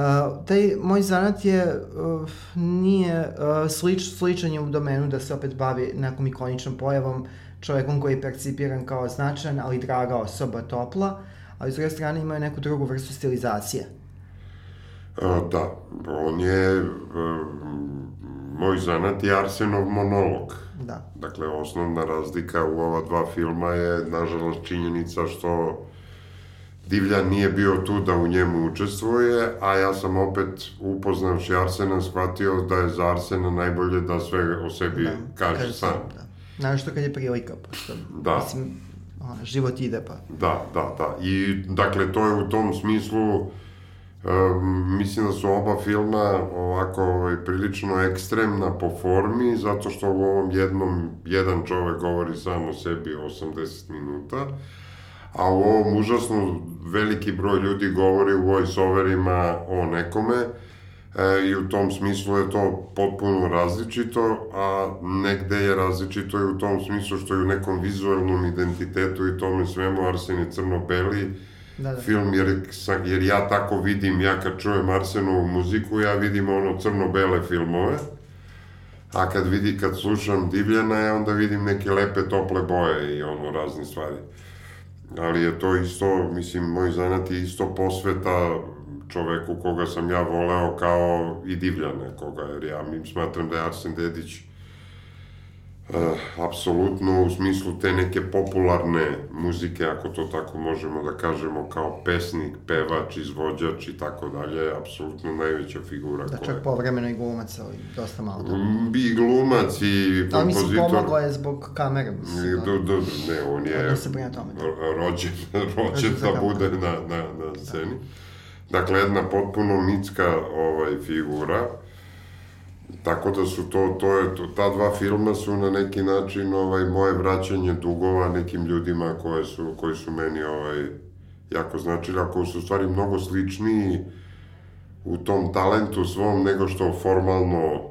taj moj zanat je, uh, nije uh, slič, sličan je u domenu da se opet bavi nekom ikoničnom pojavom, čovekom koji je percipiran kao značajan, ali draga osoba, topla, ali s druge strane ima neku drugu vrstu stilizacije. A, da, on je, e, moj zanat je Arsenov monolog. Da. Dakle, osnovna razlika u ova dva filma je, nažalost, činjenica što Divljan nije bio tu da u njemu učestvuje, a ja sam opet, upoznavši Arsena, shvatio da je za Arsena najbolje da sve o sebi kaže sam. Da. Znaš što kad je prilika, pošto, Da. mislim, ono, život ide pa. Da, da, da. I, dakle, to je u tom smislu, um, mislim da su oba filma ovako ovaj, prilično ekstremna po formi, zato što u ovom jednom, jedan čovek govori sam o sebi 80 minuta, a u ovom užasno veliki broj ljudi govori u voice-overima o nekome, E, I u tom smislu je to potpuno različito, a negde je različito i u tom smislu što je u nekom vizualnom identitetu i tome svemu Arsen je crno-beli Da, da. film, jer, jer ja tako vidim, ja kad čujem Arsenovu muziku, ja vidim ono crno-bele filmove, a kad vidi, kad slušam Divljana, ja onda vidim neke lepe tople boje i ono razne stvari. Ali je to isto, mislim, moj zanat je isto posveta čoveku koga sam ja voleo kao i divlja nekoga, jer ja smatram da je Arsen Dedić apsolutno u smislu te neke popularne muzike, ako to tako možemo da kažemo, kao pesnik, pevač, izvođač i tako dalje, apsolutno najveća figura da, koja... čak povremeno i glumac, ali dosta malo. Mm, I glumac i kompozitor. Ali mislim, pomogla je zbog kamere. Mislim, do, do, do, ne, on je da se brine tome. rođen, rođen da bude na, na, na sceni. Da. Dakle, jedna potpuno mitska ovaj, figura Tako da su to, to je, to, ta dva filma su na neki način ovaj, moje vraćanje dugova nekim ljudima koje su, koji su meni ovaj, jako značili, a koji su stvari mnogo sličniji u tom talentu svom nego što formalno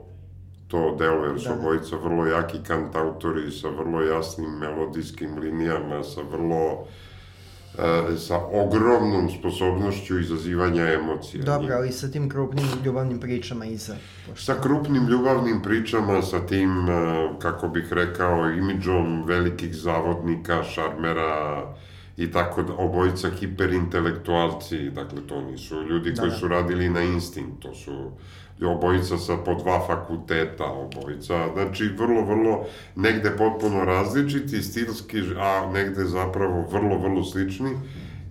to deluje, jer su da. obojica vrlo jaki kantautori sa vrlo jasnim melodijskim linijama, sa vrlo sa ogromnom sposobnošću izazivanja emocija. Dobro, ali sa tim krupnim ljubavnim pričama iza. Pošto... Sa krupnim ljubavnim pričama, sa tim, e, kako bih rekao, imidžom velikih zavodnika, šarmera i tako da, obojica hiperintelektualci, dakle to nisu ljudi da, koji da. su radili na instinkt, to su obojica sa po dva fakulteta, obojica, znači vrlo, vrlo, negde potpuno različiti, stilski, a negde zapravo vrlo, vrlo slični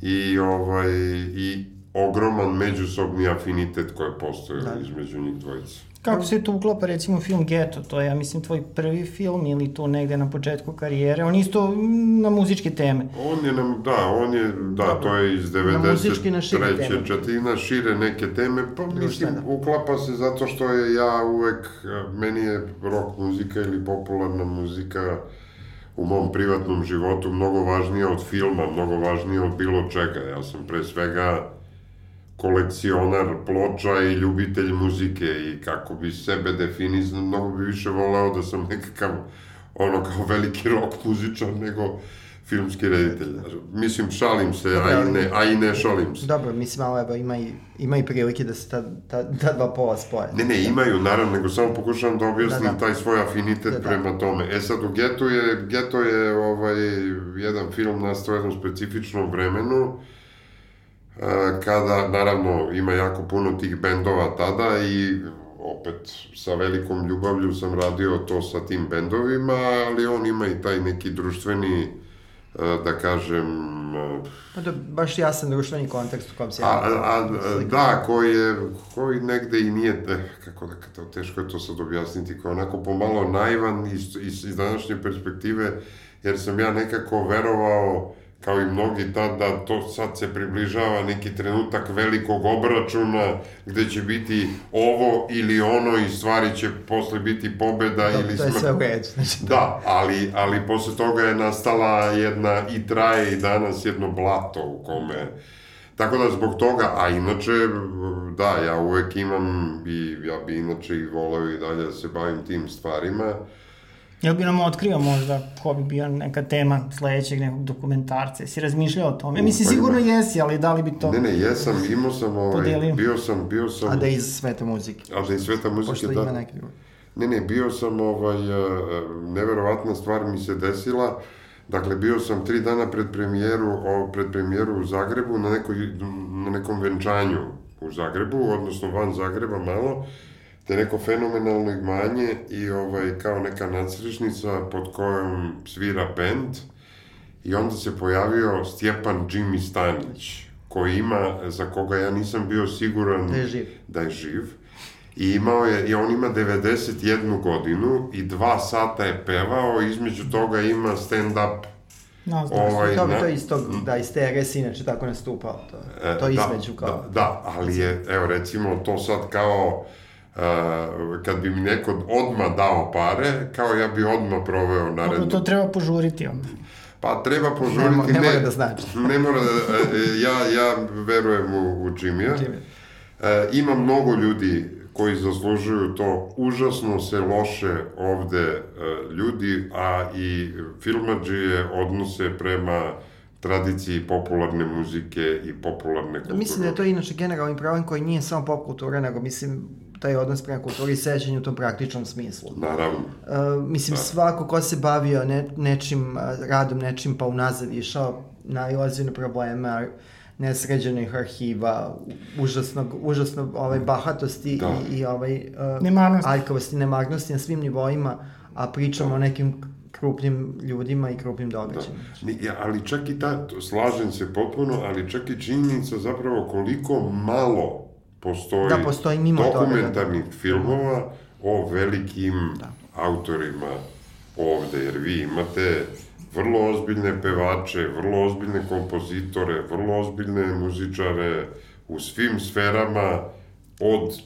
i, ovaj, i ogroman međusobni afinitet koji postoje da. između njih dvojica. Kako se to uklapa recimo film Geto, to je ja mislim tvoj prvi film ili tu negde na početku karijere, on isto na muzičke teme. On je, na, da, on je, da, to je iz 93. Na šire četina, šire neke teme, pa mislim, da. uklapa se zato što je ja uvek, meni je rock muzika ili popularna muzika u mom privatnom životu mnogo važnija od filma, mnogo važnija od bilo čega. Ja sam pre svega kolekcionar ploča i ljubitelj muzike i kako bi sebe definizam, mnogo bi više voleo da sam nekakav ono kao veliki rock muzičar nego filmski reditelj. Mislim, šalim se, a i ne, a i ne šalim se. Dobro, mislim, ali evo, ima i, ima i prilike da se ta, ta, ta dva pola spoje. Ne, ne, imaju, naravno, nego samo pokušavam da objasnim da, da. taj svoj afinitet da, da. prema tome. E sad, u Geto je, Geto je ovaj, jedan film nastao u jednom specifičnom vremenu, E, kada, naravno, ima jako puno tih bendova tada i opet sa velikom ljubavlju sam radio to sa tim bendovima, ali on ima i taj neki društveni, e, da kažem... E, pa da, baš jasan društveni kontekst u kom se ja... A, a, da, koji je, koji negde i nije, kako da, to, teško je to sad objasniti, koji je onako pomalo naivan iz, iz, iz današnje perspektive, jer sam ja nekako verovao kao i mnogi tad, da to sad se približava neki trenutak velikog obračuna, gde će biti ovo ili ono i stvari će posle biti pobeda da, ili... To je sve u redu. Znači, da. da, ali, ali posle toga je nastala jedna i traje i danas jedno blato u kome... Tako da zbog toga, a inače, da, ja uvek imam i ja bi inače i voleo i dalje da se bavim tim stvarima. Jel bi nam otkrio možda ko bi bio neka tema sledećeg nekog dokumentarca? Jesi razmišljao o tome? Mislim, pa sigurno jesi, ali da li bi to... Ne, ne, jesam, imao sam, ovaj, podelio. bio sam, bio sam... A da iz sveta muzike. A da iz sveta muzike, Pošto da. ima neki Ne, ne, bio sam, ovaj, neverovatna stvar mi se desila, Dakle, bio sam tri dana pred premijeru, o, pred premijeru u Zagrebu na, nekoj, na nekom venčanju u Zagrebu, odnosno van Zagreba malo, te neko fenomenalno imanje i ovaj, kao neka nacrešnica pod kojom svira bend i onda se pojavio Stjepan Jimmy Stanić koji ima, za koga ja nisam bio siguran da je živ. Da je živ. I imao je, i on ima 91 godinu i dva sata je pevao, između toga ima stand-up No, znaš, ovaj, to, na, to isto, da, iz TRS inače tako nastupao, to, to e, da, između kao... Da, da, ali je, evo recimo, to sad kao Uh, kad bi mi neko odma dao pare, kao ja bi odma proveo naredno. To treba požuriti onda. Pa treba požuriti. Ne, ne mora da znači. Ne mora da, e, ja, ja verujem u, u Jimmy-a. Jimmy. E, ima mnogo ljudi koji zaslužuju to. Užasno se loše ovde e, ljudi, a i filmađije odnose prema tradiciji popularne muzike i popularne kulture. Mislim da je to inače generalni problem koji nije samo pop kultura, nego mislim taj odnos prema kulturi i sećanju u tom praktičnom smislu. Naravno. Uh, mislim, da. svako ko se bavio ne, nečim, radom nečim pa unazad išao, nailazi na probleme nesređenih arhiva, užasnog, užasno ovaj, bahatosti da. i, i ovaj, uh, nemarnosti. aljkavosti, nemarnosti na svim nivoima, a pričamo da. o nekim krupnim ljudima i krupnim događajima. Da. Ja, ali čak i ta, slažem se potpuno, ali čak i činjenica zapravo koliko malo postoji, da, postoji mimo dokumentarnih toga, da. filmova o velikim da. autorima ovde, jer vi imate vrlo ozbiljne pevače, vrlo ozbiljne kompozitore, vrlo ozbiljne muzičare u svim sferama od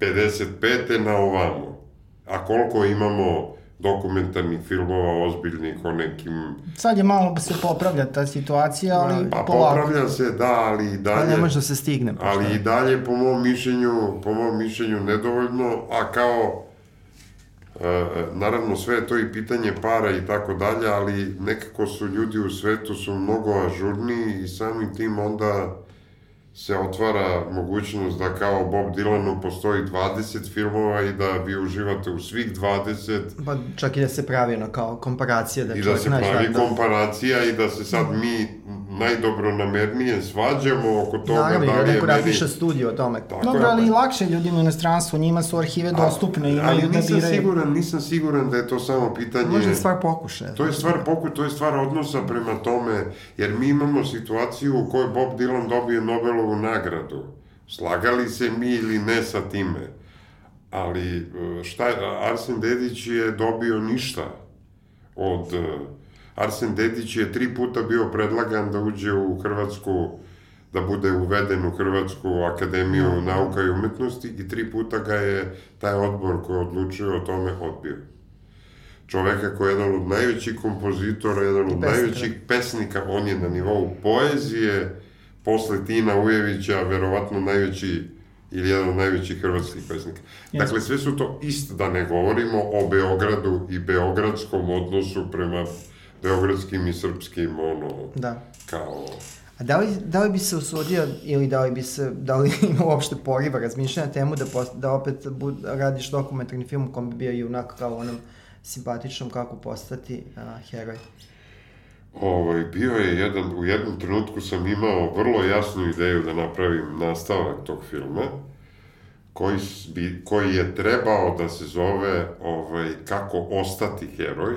55. na ovamo. A koliko imamo dokumentarnih filmova ozbiljnih o nekim... Sad je malo se popravlja ta situacija, ali pa, polako. popravlja se, da, ali i dalje... Pa ne može da se stigne. Ali i dalje, po mom mišljenju, po mom mišljenju, nedovoljno, a kao... E, naravno, sve je to i pitanje para i tako dalje, ali nekako su ljudi u svetu su mnogo ažurniji i samim tim onda se otvara mogućnost da kao Bob Dylanu postoji 20 filmova i da vi uživate u svih 20. Pa čak i da se pravi ono kao komparacija. Da I da se pravi da... komparacija i da se sad mi najdobronamernije svađamo oko toga Naravno, da li je neko meni... napiše studiju o tome. Tako Dobro, ali i lakše ljudima u inostranstvu, njima su arhive dostupne, imaju ali da biraju. Siguran, nisam siguran da je to samo pitanje... Možda je stvar pokušaja. To je stvar pokušaja, to je stvar odnosa prema tome, jer mi imamo situaciju u kojoj Bob Dylan dobije Nobelovu nagradu. Slagali se mi ili ne sa time. Ali e, šta, Arsen Dedić je dobio ništa od e, Arsen Dedić je tri puta bio predlagan da uđe u Hrvatsku, da bude uveden u Hrvatsku akademiju no, nauka i umetnosti i tri puta ga je taj odbor koji odlučio o tome odbio. Čoveka koji je jedan od najvećih kompozitora, jedan od najvećih pesnika, on je na nivou poezije, posle Tina Ujevića, verovatno najveći ili jedan od najvećih hrvatskih pesnika. Yes. Dakle, sve su to isto, da ne govorimo o Beogradu i beogradskom odnosu prema beogradskim i srpskim, ono, da. kao... A da li, da li bi se usudio ili da li bi se, da li ima uopšte poriva razmišljanja na temu da, post, da opet bud, radiš dokumentarni film u kom bi bio i onako kao onom simpatičnom kako postati a, heroj? Ovaj, bio je jedan, u jednom trenutku sam imao vrlo jasnu ideju da napravim nastavak tog filma, koji, bi, koji je trebao da se zove ovaj, Kako ostati heroj,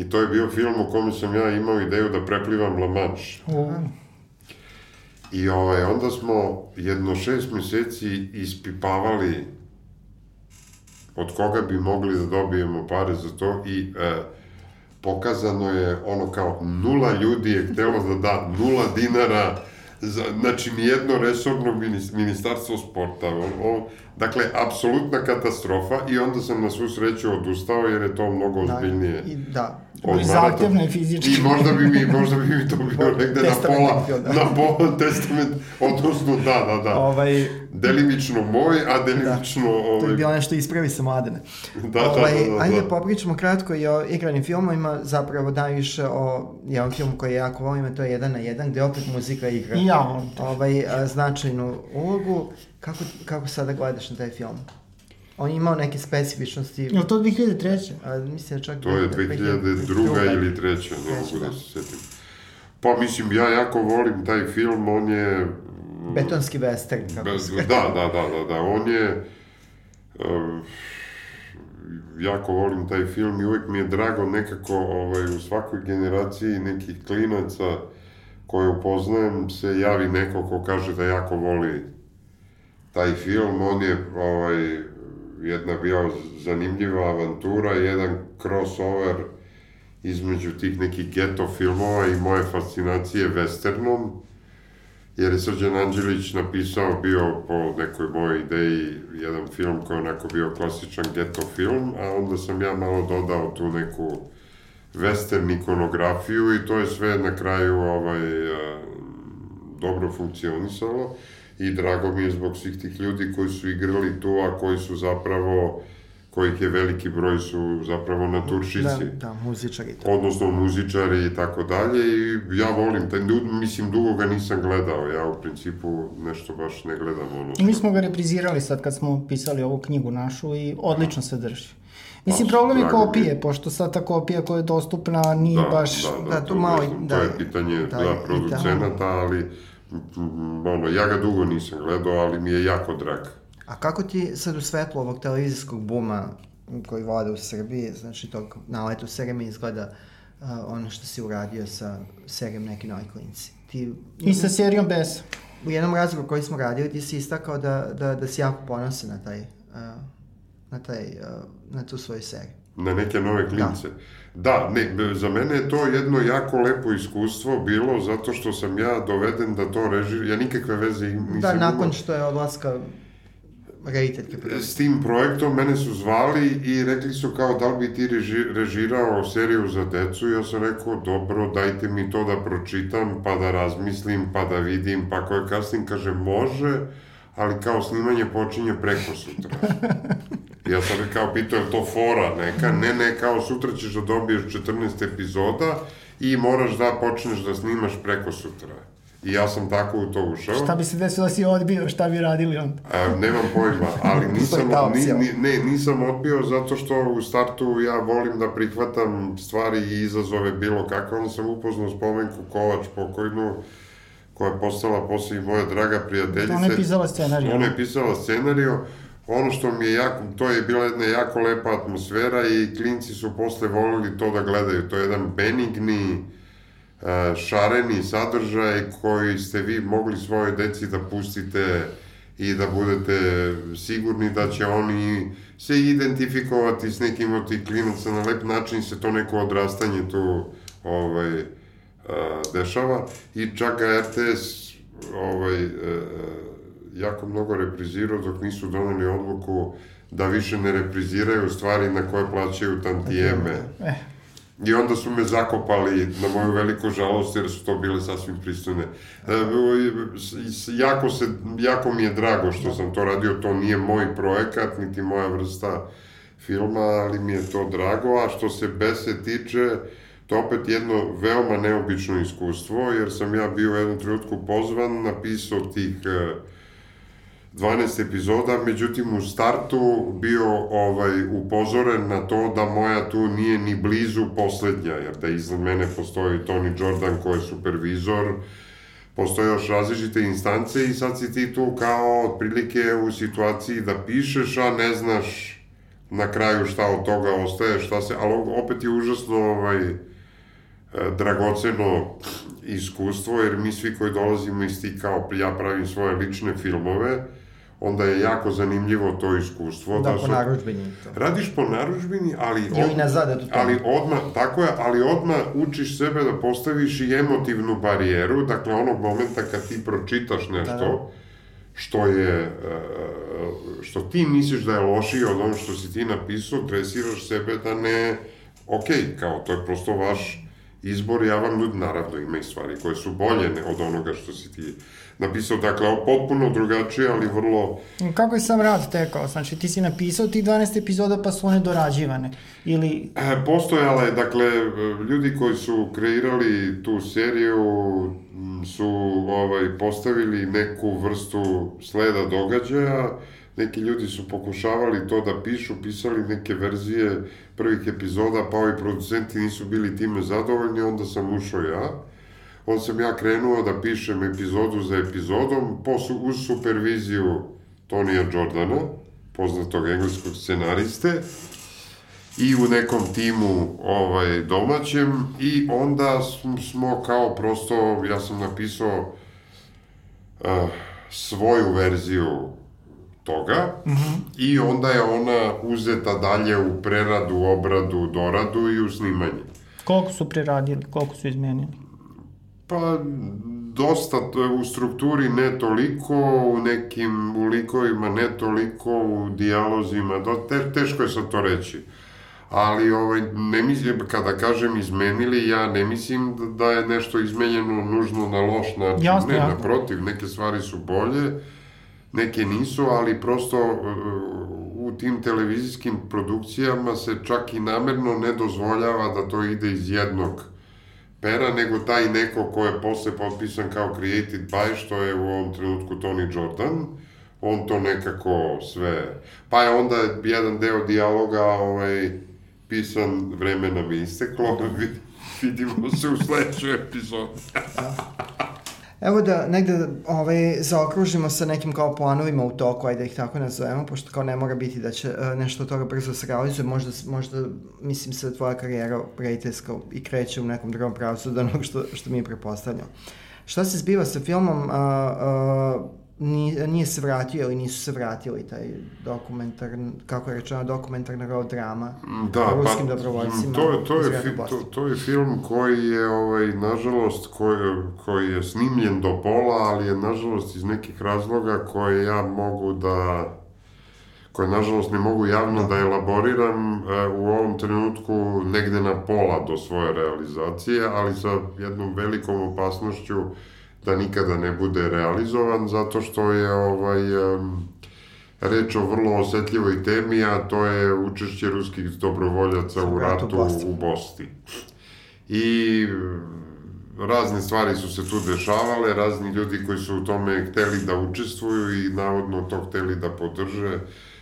I to je bio film u kome sam ja imao ideju da preplivam La Manche. I ovaj, onda smo jedno šest meseci ispipavali od koga bi mogli da dobijemo pare za to i e, pokazano je ono kao nula ljudi je htelo da da nula dinara za, znači nijedno resorno ministarstvo sporta. On, on, dakle, apsolutna katastrofa i onda sam na svu sreću odustao jer je to mnogo da, ozbiljnije. Da, i, da. I zahtevno je fizički. I možda bi mi, možda bi mi to bilo negde na pola, da. na pola testament, odnosno da, da, da. Ovaj, delimično moj, a delimično... Da. Ovaj... To je bilo nešto ispravi sa mladene. Da, da, ovaj, da, da, da. Ajde popričamo kratko i o igranim filmovima, zapravo najviše o jedan film koji jako volim, a to je jedan na jedan, gde opet muzika igra. I ja volim Ovaj, značajnu ulogu. Kako, kako sada gledaš na taj film? On je imao neke specifičnosti. Je to 2003? A, mislim da čak... To je 2002. ili 3. ne mogu da, da se setim. Pa mislim, ja jako volim taj film, on je... Betonski western, kako bez, Da, da, da, da, da, on je... Uh, jako volim taj film i uvijek mi je drago nekako ovaj, u svakoj generaciji nekih klinaca koje upoznajem se javi neko ko kaže da jako voli taj film, on je ovaj, jedna bio zanimljiva avantura, jedan crossover između tih nekih geto filmova i moje fascinacije westernom, jer je Srđan Anđelić napisao bio po nekoj mojoj ideji jedan film koji je onako bio klasičan geto film, a onda sam ja malo dodao tu neku western ikonografiju i to je sve na kraju ovaj, dobro funkcionisalo i drago mi je zbog svih tih ljudi koji su igrali tu, a koji su zapravo kojih je veliki broj su zapravo naturšici. Da, da, muzičari. To. Odnosno muzičari i tako dalje i ja volim taj, mislim, dugo ga nisam gledao, ja u principu nešto baš ne gledam ono. I mi smo ga reprizirali sad kad smo pisali ovu knjigu našu i odlično se drži. Mislim, pa, problem je kopije, mi. pošto sad ta kopija koja je dostupna nije da, baš... Da, da, da, to, malo, da, to je pitanje da, da producenata, ali ono, ja ga dugo nisam gledao, ali mi je jako drag. A kako ti sad u svetlu ovog televizijskog buma koji vlada u Srbiji, znači tog naletu serije izgleda uh, ono što si uradio sa serijom Neki novi klinci? Ti, I sa serijom Bes. U jednom razgovoru koji smo radili ti si istakao da, da, da si jako ponosan na taj, uh, na, taj, uh, na tu svoju seriju. Na neke nove klince. Da. Da, ne, za mene je to jedno jako lepo iskustvo bilo zato što sam ja doveden da to reži, ja nikakve veze nisam Da, nakon što je odlaska rediteljke projekta. S tim projektom mene su zvali i rekli su kao da li bi ti reži, režirao seriju za decu ja sam rekao dobro dajte mi to da pročitam pa da razmislim pa da vidim pa koje kasnim kaže može ali kao snimanje počinje preko sutra. Ja sam kao pitao je to fora neka, ne ne kao sutra ćeš da dobiješ 14 epizoda i moraš da počneš da snimaš preko sutra. I ja sam tako u to ušao. Šta bi se desilo da si odbio, šta bi radili onda? A, nemam pojma, ali nisam, ni, ni, ne, nisam odbio zato što u startu ja volim da prihvatam stvari i izazove bilo kako. Onda sam upoznao spomenku Kovač pokojnu, koja je postala posle i moja draga prijateljica. Ona je pisala scenariju. Ona je pisala scenariju. Ono što mi je jako, to je bila jedna jako lepa atmosfera i klinci su posle volili to da gledaju. To je jedan benigni, E, šareni sadržaj koji ste vi mogli svojoj deci da pustite i da budete sigurni da će oni se identifikovati s nekim od tih klinaca na lep način se to neko odrastanje tu ovaj, e, dešava i čak RTS ovaj, e, jako mnogo reprizirao dok nisu doneli odluku da više ne repriziraju stvari na koje plaćaju tantijeme. Eh I onda su me zakopali na moju veliku žalost jer su to bile sasvim pristojne. E, jako, se, jako mi je drago što sam to radio, to nije moj projekat, niti moja vrsta filma, ali mi je to drago, a što se Bese tiče, to opet jedno veoma neobično iskustvo, jer sam ja bio u jednom trenutku pozvan, napisao tih uh, 12 epizoda, međutim u startu bio ovaj upozoren na to da moja tu nije ni blizu poslednja, jer da iznad mene postoji Tony Jordan koji je supervizor, postoje još različite instance i sad si ti tu kao otprilike u situaciji da pišeš, a ne znaš na kraju šta od toga ostaje, šta se, ali opet je užasno ovaj, dragoceno iskustvo, jer mi svi koji dolazimo iz ti kao ja pravim svoje lične filmove, onda je jako zanimljivo to iskustvo. Da, da po su, naručbini. To. Radiš po naručbini, ali, od, nazad, ali odma, tako je, ali odma učiš sebe da postaviš i emotivnu barijeru, dakle onog momenta kad ti pročitaš nešto, da, što je, e, što ti misliš da je lošije od ono što si ti napisao, dresiraš sebe da ne, ok, kao to je prosto vaš izbor, ja vam nudim, naravno ima i stvari koje su bolje od onoga što si ti napisao, dakle, potpuno drugačije, ali vrlo... Kako je sam rad tekao? Znači, ti si napisao tih 12 epizoda pa su one dorađivane? Ili... E, postojale, dakle, ljudi koji su kreirali tu seriju su ovaj, postavili neku vrstu sleda događaja, neki ljudi su pokušavali to da pišu, pisali neke verzije prvih epizoda, pa ovi producenti nisu bili time zadovoljni, onda sam ušao ja. Onda sam ja krenuo da pišem epizodu za epizodom po, uz superviziju Tonija Jordana, poznatog engleskog scenariste, i u nekom timu ovaj, domaćem i onda smo kao prosto, ja sam napisao uh, svoju verziju toga mm -hmm. i onda je ona uzeta dalje u preradu, obradu, doradu i u snimanje. Koliko su preradili, koliko su izmenili? Pa, dosta u strukturi ne toliko, u nekim u likovima ne toliko, u dijalozima, do, te, teško je sad to reći. Ali ovaj, ne mislim, kada kažem izmenili, ja ne mislim da, da je nešto izmenjeno nužno na loš način. Jasno, ne, jasno. naprotiv, neke stvari su bolje, neke nisu, ali prosto u tim televizijskim produkcijama se čak i namerno ne dozvoljava da to ide iz jednog pera, nego taj neko ko je posle potpisan kao created by, što je u ovom trenutku Tony Jordan, on to nekako sve... Pa je onda jedan deo dijaloga ovaj, pisan, vreme nam je isteklo, vidimo se u sledećoj epizodi. Evo da negde ovaj, zaokružimo sa nekim kao planovima u toku, ajde da ih tako nazovemo, pošto kao ne mora biti da će uh, nešto od toga brzo se realizuje, možda, možda mislim se tvoja karijera rediteljska i kreće u nekom drugom pravcu od onog što, što mi prepostavljamo. Šta se zbiva sa filmom? Uh, nije, se vratio ili nisu se vratili taj dokumentar, kako je rečeno, dokumentarna road drama da, o ruskim pa, dobrovoljcima. To, je, to, je, fi, to, to je film koji je, ovaj, nažalost, koji, koji je snimljen do pola, ali je, nažalost, iz nekih razloga koje ja mogu da koje nažalost ne mogu javno da elaboriram e, u ovom trenutku negde na pola do svoje realizacije, ali sa jednom velikom opasnošću da nikada ne bude realizovan, zato što je ovaj, um, reč o vrlo osetljivoj temi, a to je učešće ruskih dobrovoljaca u ratu u Bosni. I razne stvari su se tu dešavale, razni ljudi koji su u tome hteli da učestvuju i navodno to hteli da podrže,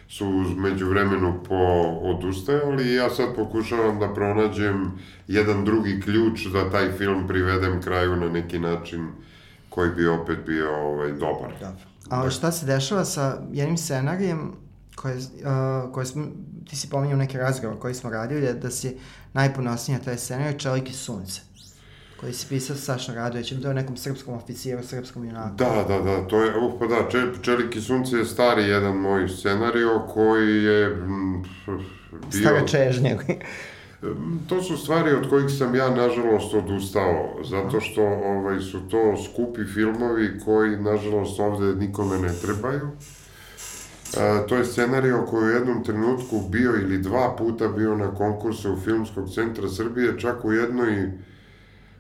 su među vremenu po odustajali i ja sad pokušavam da pronađem jedan drugi ključ da taj film privedem kraju na neki način koji bi opet bio ovaj, dobar. Dobro. A šta se dešava sa jednim scenarijem koje, uh, koje smo, ti si pominjao neke razgovore koji smo radili, da, da si najponosnija taj scenarij Čelik i sunce koji si pisao sa Sašom Radovićem, to je nekom srpskom oficijeru, srpskom junaku. Da, da, da, to je, uh, pa da, Če, Čelik i sunce je stari jedan moj scenario koji je m, bio... Stara čežnja. To su stvari od kojih sam ja, nažalost, odustao, zato što ovaj, su to skupi filmovi koji, nažalost, ovde nikome ne trebaju. A, to je scenario koji u jednom trenutku bio ili dva puta bio na konkursu Filmskog centra Srbije, čak u jednoj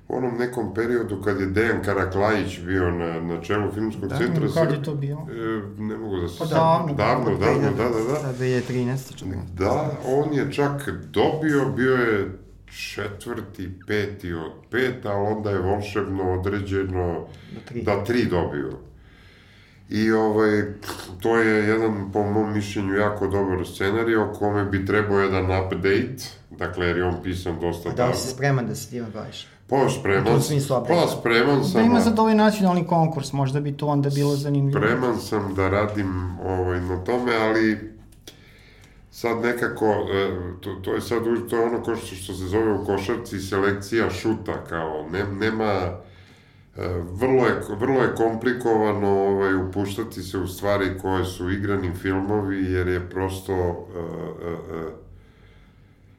onom nekom periodu kad je Dejan Karaklajić bio na, na čelu filmskog da, centra... Da, kad je to bio? E, ne mogu da se... Pa davno. Davno, davno, da, da, da. Da, 2013. čak. Da, on je čak dobio, bio je četvrti, peti od pet, ali onda je volšebno određeno da tri, da tri dobio. I ovaj, to je jedan, po mom mišljenju, jako dobar scenarij o kome bi trebao jedan update, dakle, jer je on pisan dosta davno. Da li si spreman da se time baviš? Pa spreman, pa spreman sam... Da. ima za ovaj nacionalni konkurs, možda bi to onda bilo zanimljivo. Spreman sam da radim ovaj, na tome, ali sad nekako, e, to, to je sad, to je ono ko što, što se zove u košarci selekcija šuta, kao, ne, nema, e, vrlo je, vrlo je komplikovano ovaj, upuštati se u stvari koje su igrani filmovi, jer je prosto uh, uh, uh,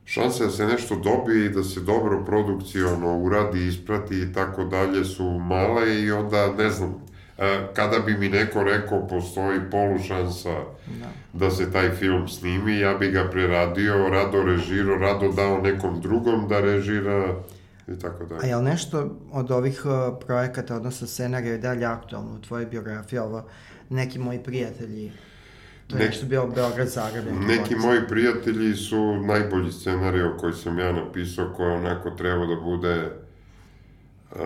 šanse da se nešto dobije i da se dobro produkciono uradi, isprati i tako dalje su male i onda ne znam, e, kada bi mi neko rekao postoji polušansa da. da se taj film snimi, ja bi ga preradio, rado režirao, rado dao nekom drugom da režira i tako dalje. A je li nešto od ovih uh, projekata, odnosno scenarija, je dalje aktualno u tvojoj biografiji, ovo neki moji prijatelji To je nešto bio Beograd, Zagreb. Neki moji prijatelji su najbolji scenario koji sam ja napisao, koji onako treba da bude uh,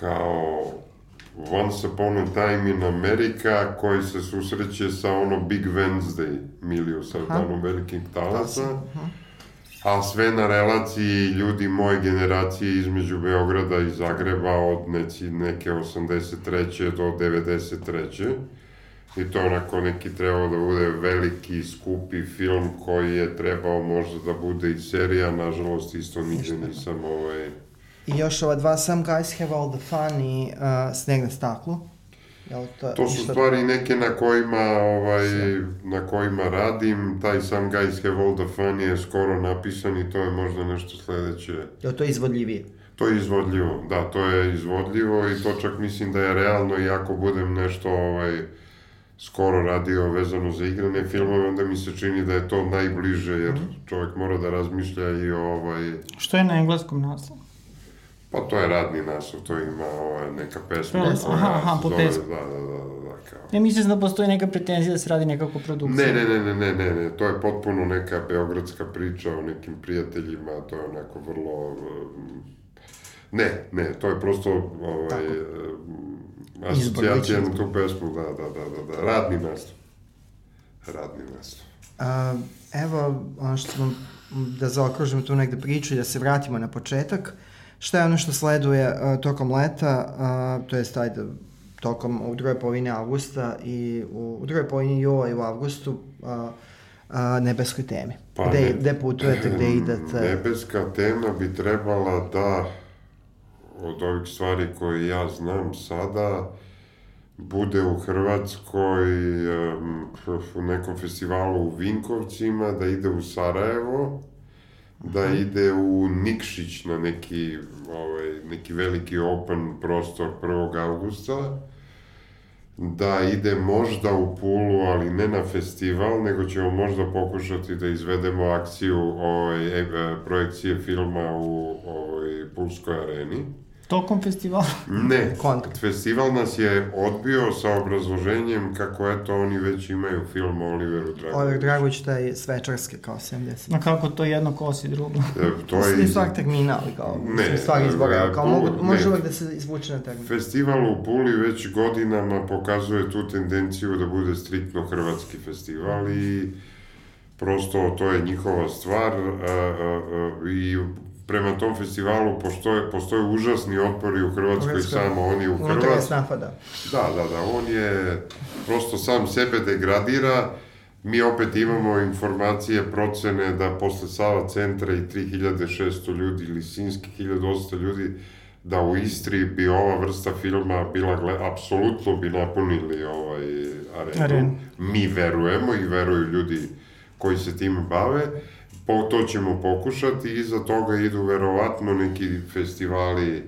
kao Once Upon a Time in America, koji se susreće sa ono Big Wednesday, Miliju sa danom velikih talasa. A sve na relaciji ljudi moje generacije između Beograda i Zagreba od neci, neke 83. do 93 i to onako neki trebao da bude veliki, skupi film koji je trebao možda da bude i serija, nažalost isto nigde nisam ovaj... I još ova dva Some Guys Have All the Fun i uh, Sneg na staklu. Jel to, to su stvari neke na kojima, ovaj, na kojima radim, taj Some Guys Have All the Fun je skoro napisan i to je možda nešto sledeće. Jel to je izvodljivije? To je izvodljivo, da, to je izvodljivo i to čak mislim da je realno i ako budem nešto ovaj, skoro radio vezano za igrane filmove, onda mi se čini da je to najbliže, jer mm. čovjek mora da razmišlja i o ovaj... Što je na engleskom naslovu? Pa to je radni naslov, to ima ovaj, neka pesma. Aha, aha, po pesmi. Da, da, da, da. kao... Ne mislim da postoji neka pretenzija da se radi nekako produkcija. Ne, ne, ne, ne, ne, ne, ne, to je potpuno neka beogradska priča o nekim prijateljima, to je onako vrlo... um, Ne, ne, to je prosto ovaj, um, asocijacija na tu pesmu, da, da, da, da, da, radni nastup. Radni nastup. A, evo, ono što smo, da zaokružimo tu negde priču i da se vratimo na početak, šta je ono što sleduje uh, tokom leta, uh, to je ajde, tokom u drugoj polovini avgusta i u, u drugoj polovini jula i u avgustu uh, uh, nebeskoj temi. Pa gde, ne- gde putujete, gde idete? Nebeska tema bi trebala da od ovih stvari koje ja znam sada bude u Hrvatskoj u nekom festivalu u Vinkovcima, da ide u Sarajevo, da ide u Nikšić na neki, ovaj, neki veliki open prostor 1. augusta, da ide možda u Pulu, ali ne na festival, nego ćemo možda pokušati da izvedemo akciju ovaj, e, projekcije filma u ovaj, Pulskoj areni. Tokom festivala. Ne, Kontakt. festival nas je odbio sa obrazloženjem kako eto oni već imaju film o Oliveru Dragoviću. Oliver Dragović, taj svečarski kao 70. Na kako to jedno kosi drugo. E, To je iz- stvar termina, ali kao, Ne, mislim, stvar izbora, kao mogu, može uvek da se izvuče na termin. Festival u Puli već godinama pokazuje tu tendenciju da bude striktno hrvatski festival i prosto to je njihova stvar a, a, a, i prema tom festivalu postoje, postoje užasni otpori u Hrvatskoj, Hrvatskoj. samo oni u Hrvatskoj. napada. Da, da, da, on je prosto sam sebe degradira. Mi opet imamo informacije, procene da posle Sava centra i 3600 ljudi ili Sinski 1800 ljudi da u Istri bi ova vrsta filma bila, gle, apsolutno bi napunili ovaj arenu. Arenu. Mi verujemo i veruju ljudi koji se time bave. Po, to ćemo pokušati, iza toga idu verovatno neki festivali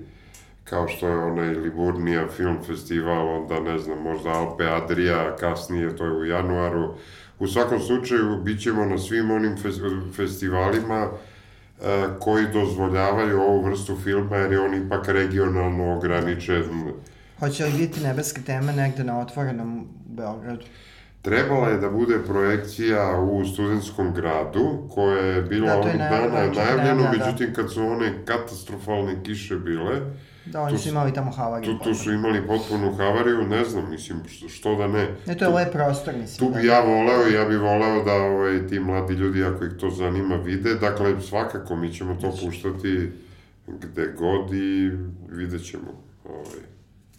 kao što je onaj Liburnija film festival, onda ne znam, možda Alpe Adria, kasnije, to je u januaru. U svakom slučaju, bit ćemo na svim onim fes- festivalima e, koji dozvoljavaju ovu vrstu filma, jer je on ipak regionalno ograničen. Hoće li biti nebeske teme negde na otvorenom Beogradu? Trebala je da bude projekcija u studentskom gradu, koja je bila Da, ovih dana najavljeno, da. međutim kad su one katastrofalne kiše bile, Da, oni Tu su imali tamo havariju. tu, tu su imali potpunu havariju, ne znam, mislim, što, što da ne. Ne, to je lep prostor, mislim. Tu da. bi ja voleo, ja bi voleo da ovaj, ti mladi ljudi, ako ih to zanima, vide. Dakle, svakako, mi ćemo to puštati gde god i vidjet ćemo ovaj,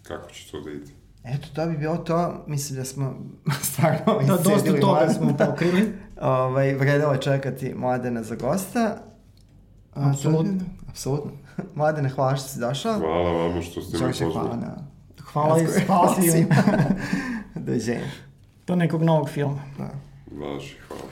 kako će to da ide. Eto, to bi bilo to. Mislim da smo stvarno Da, dosta toga smo pokrili. ovaj, vredilo je čekati Mladena za gosta. Apsolutno. Apsolutno. Mladene, hvala što si došao. Hvala vama što ste me Đorđe, hvala pozvali. na... Hvala i hvala svima. Doviđenja. Do nekog novog filma. Da. Važi, hvala.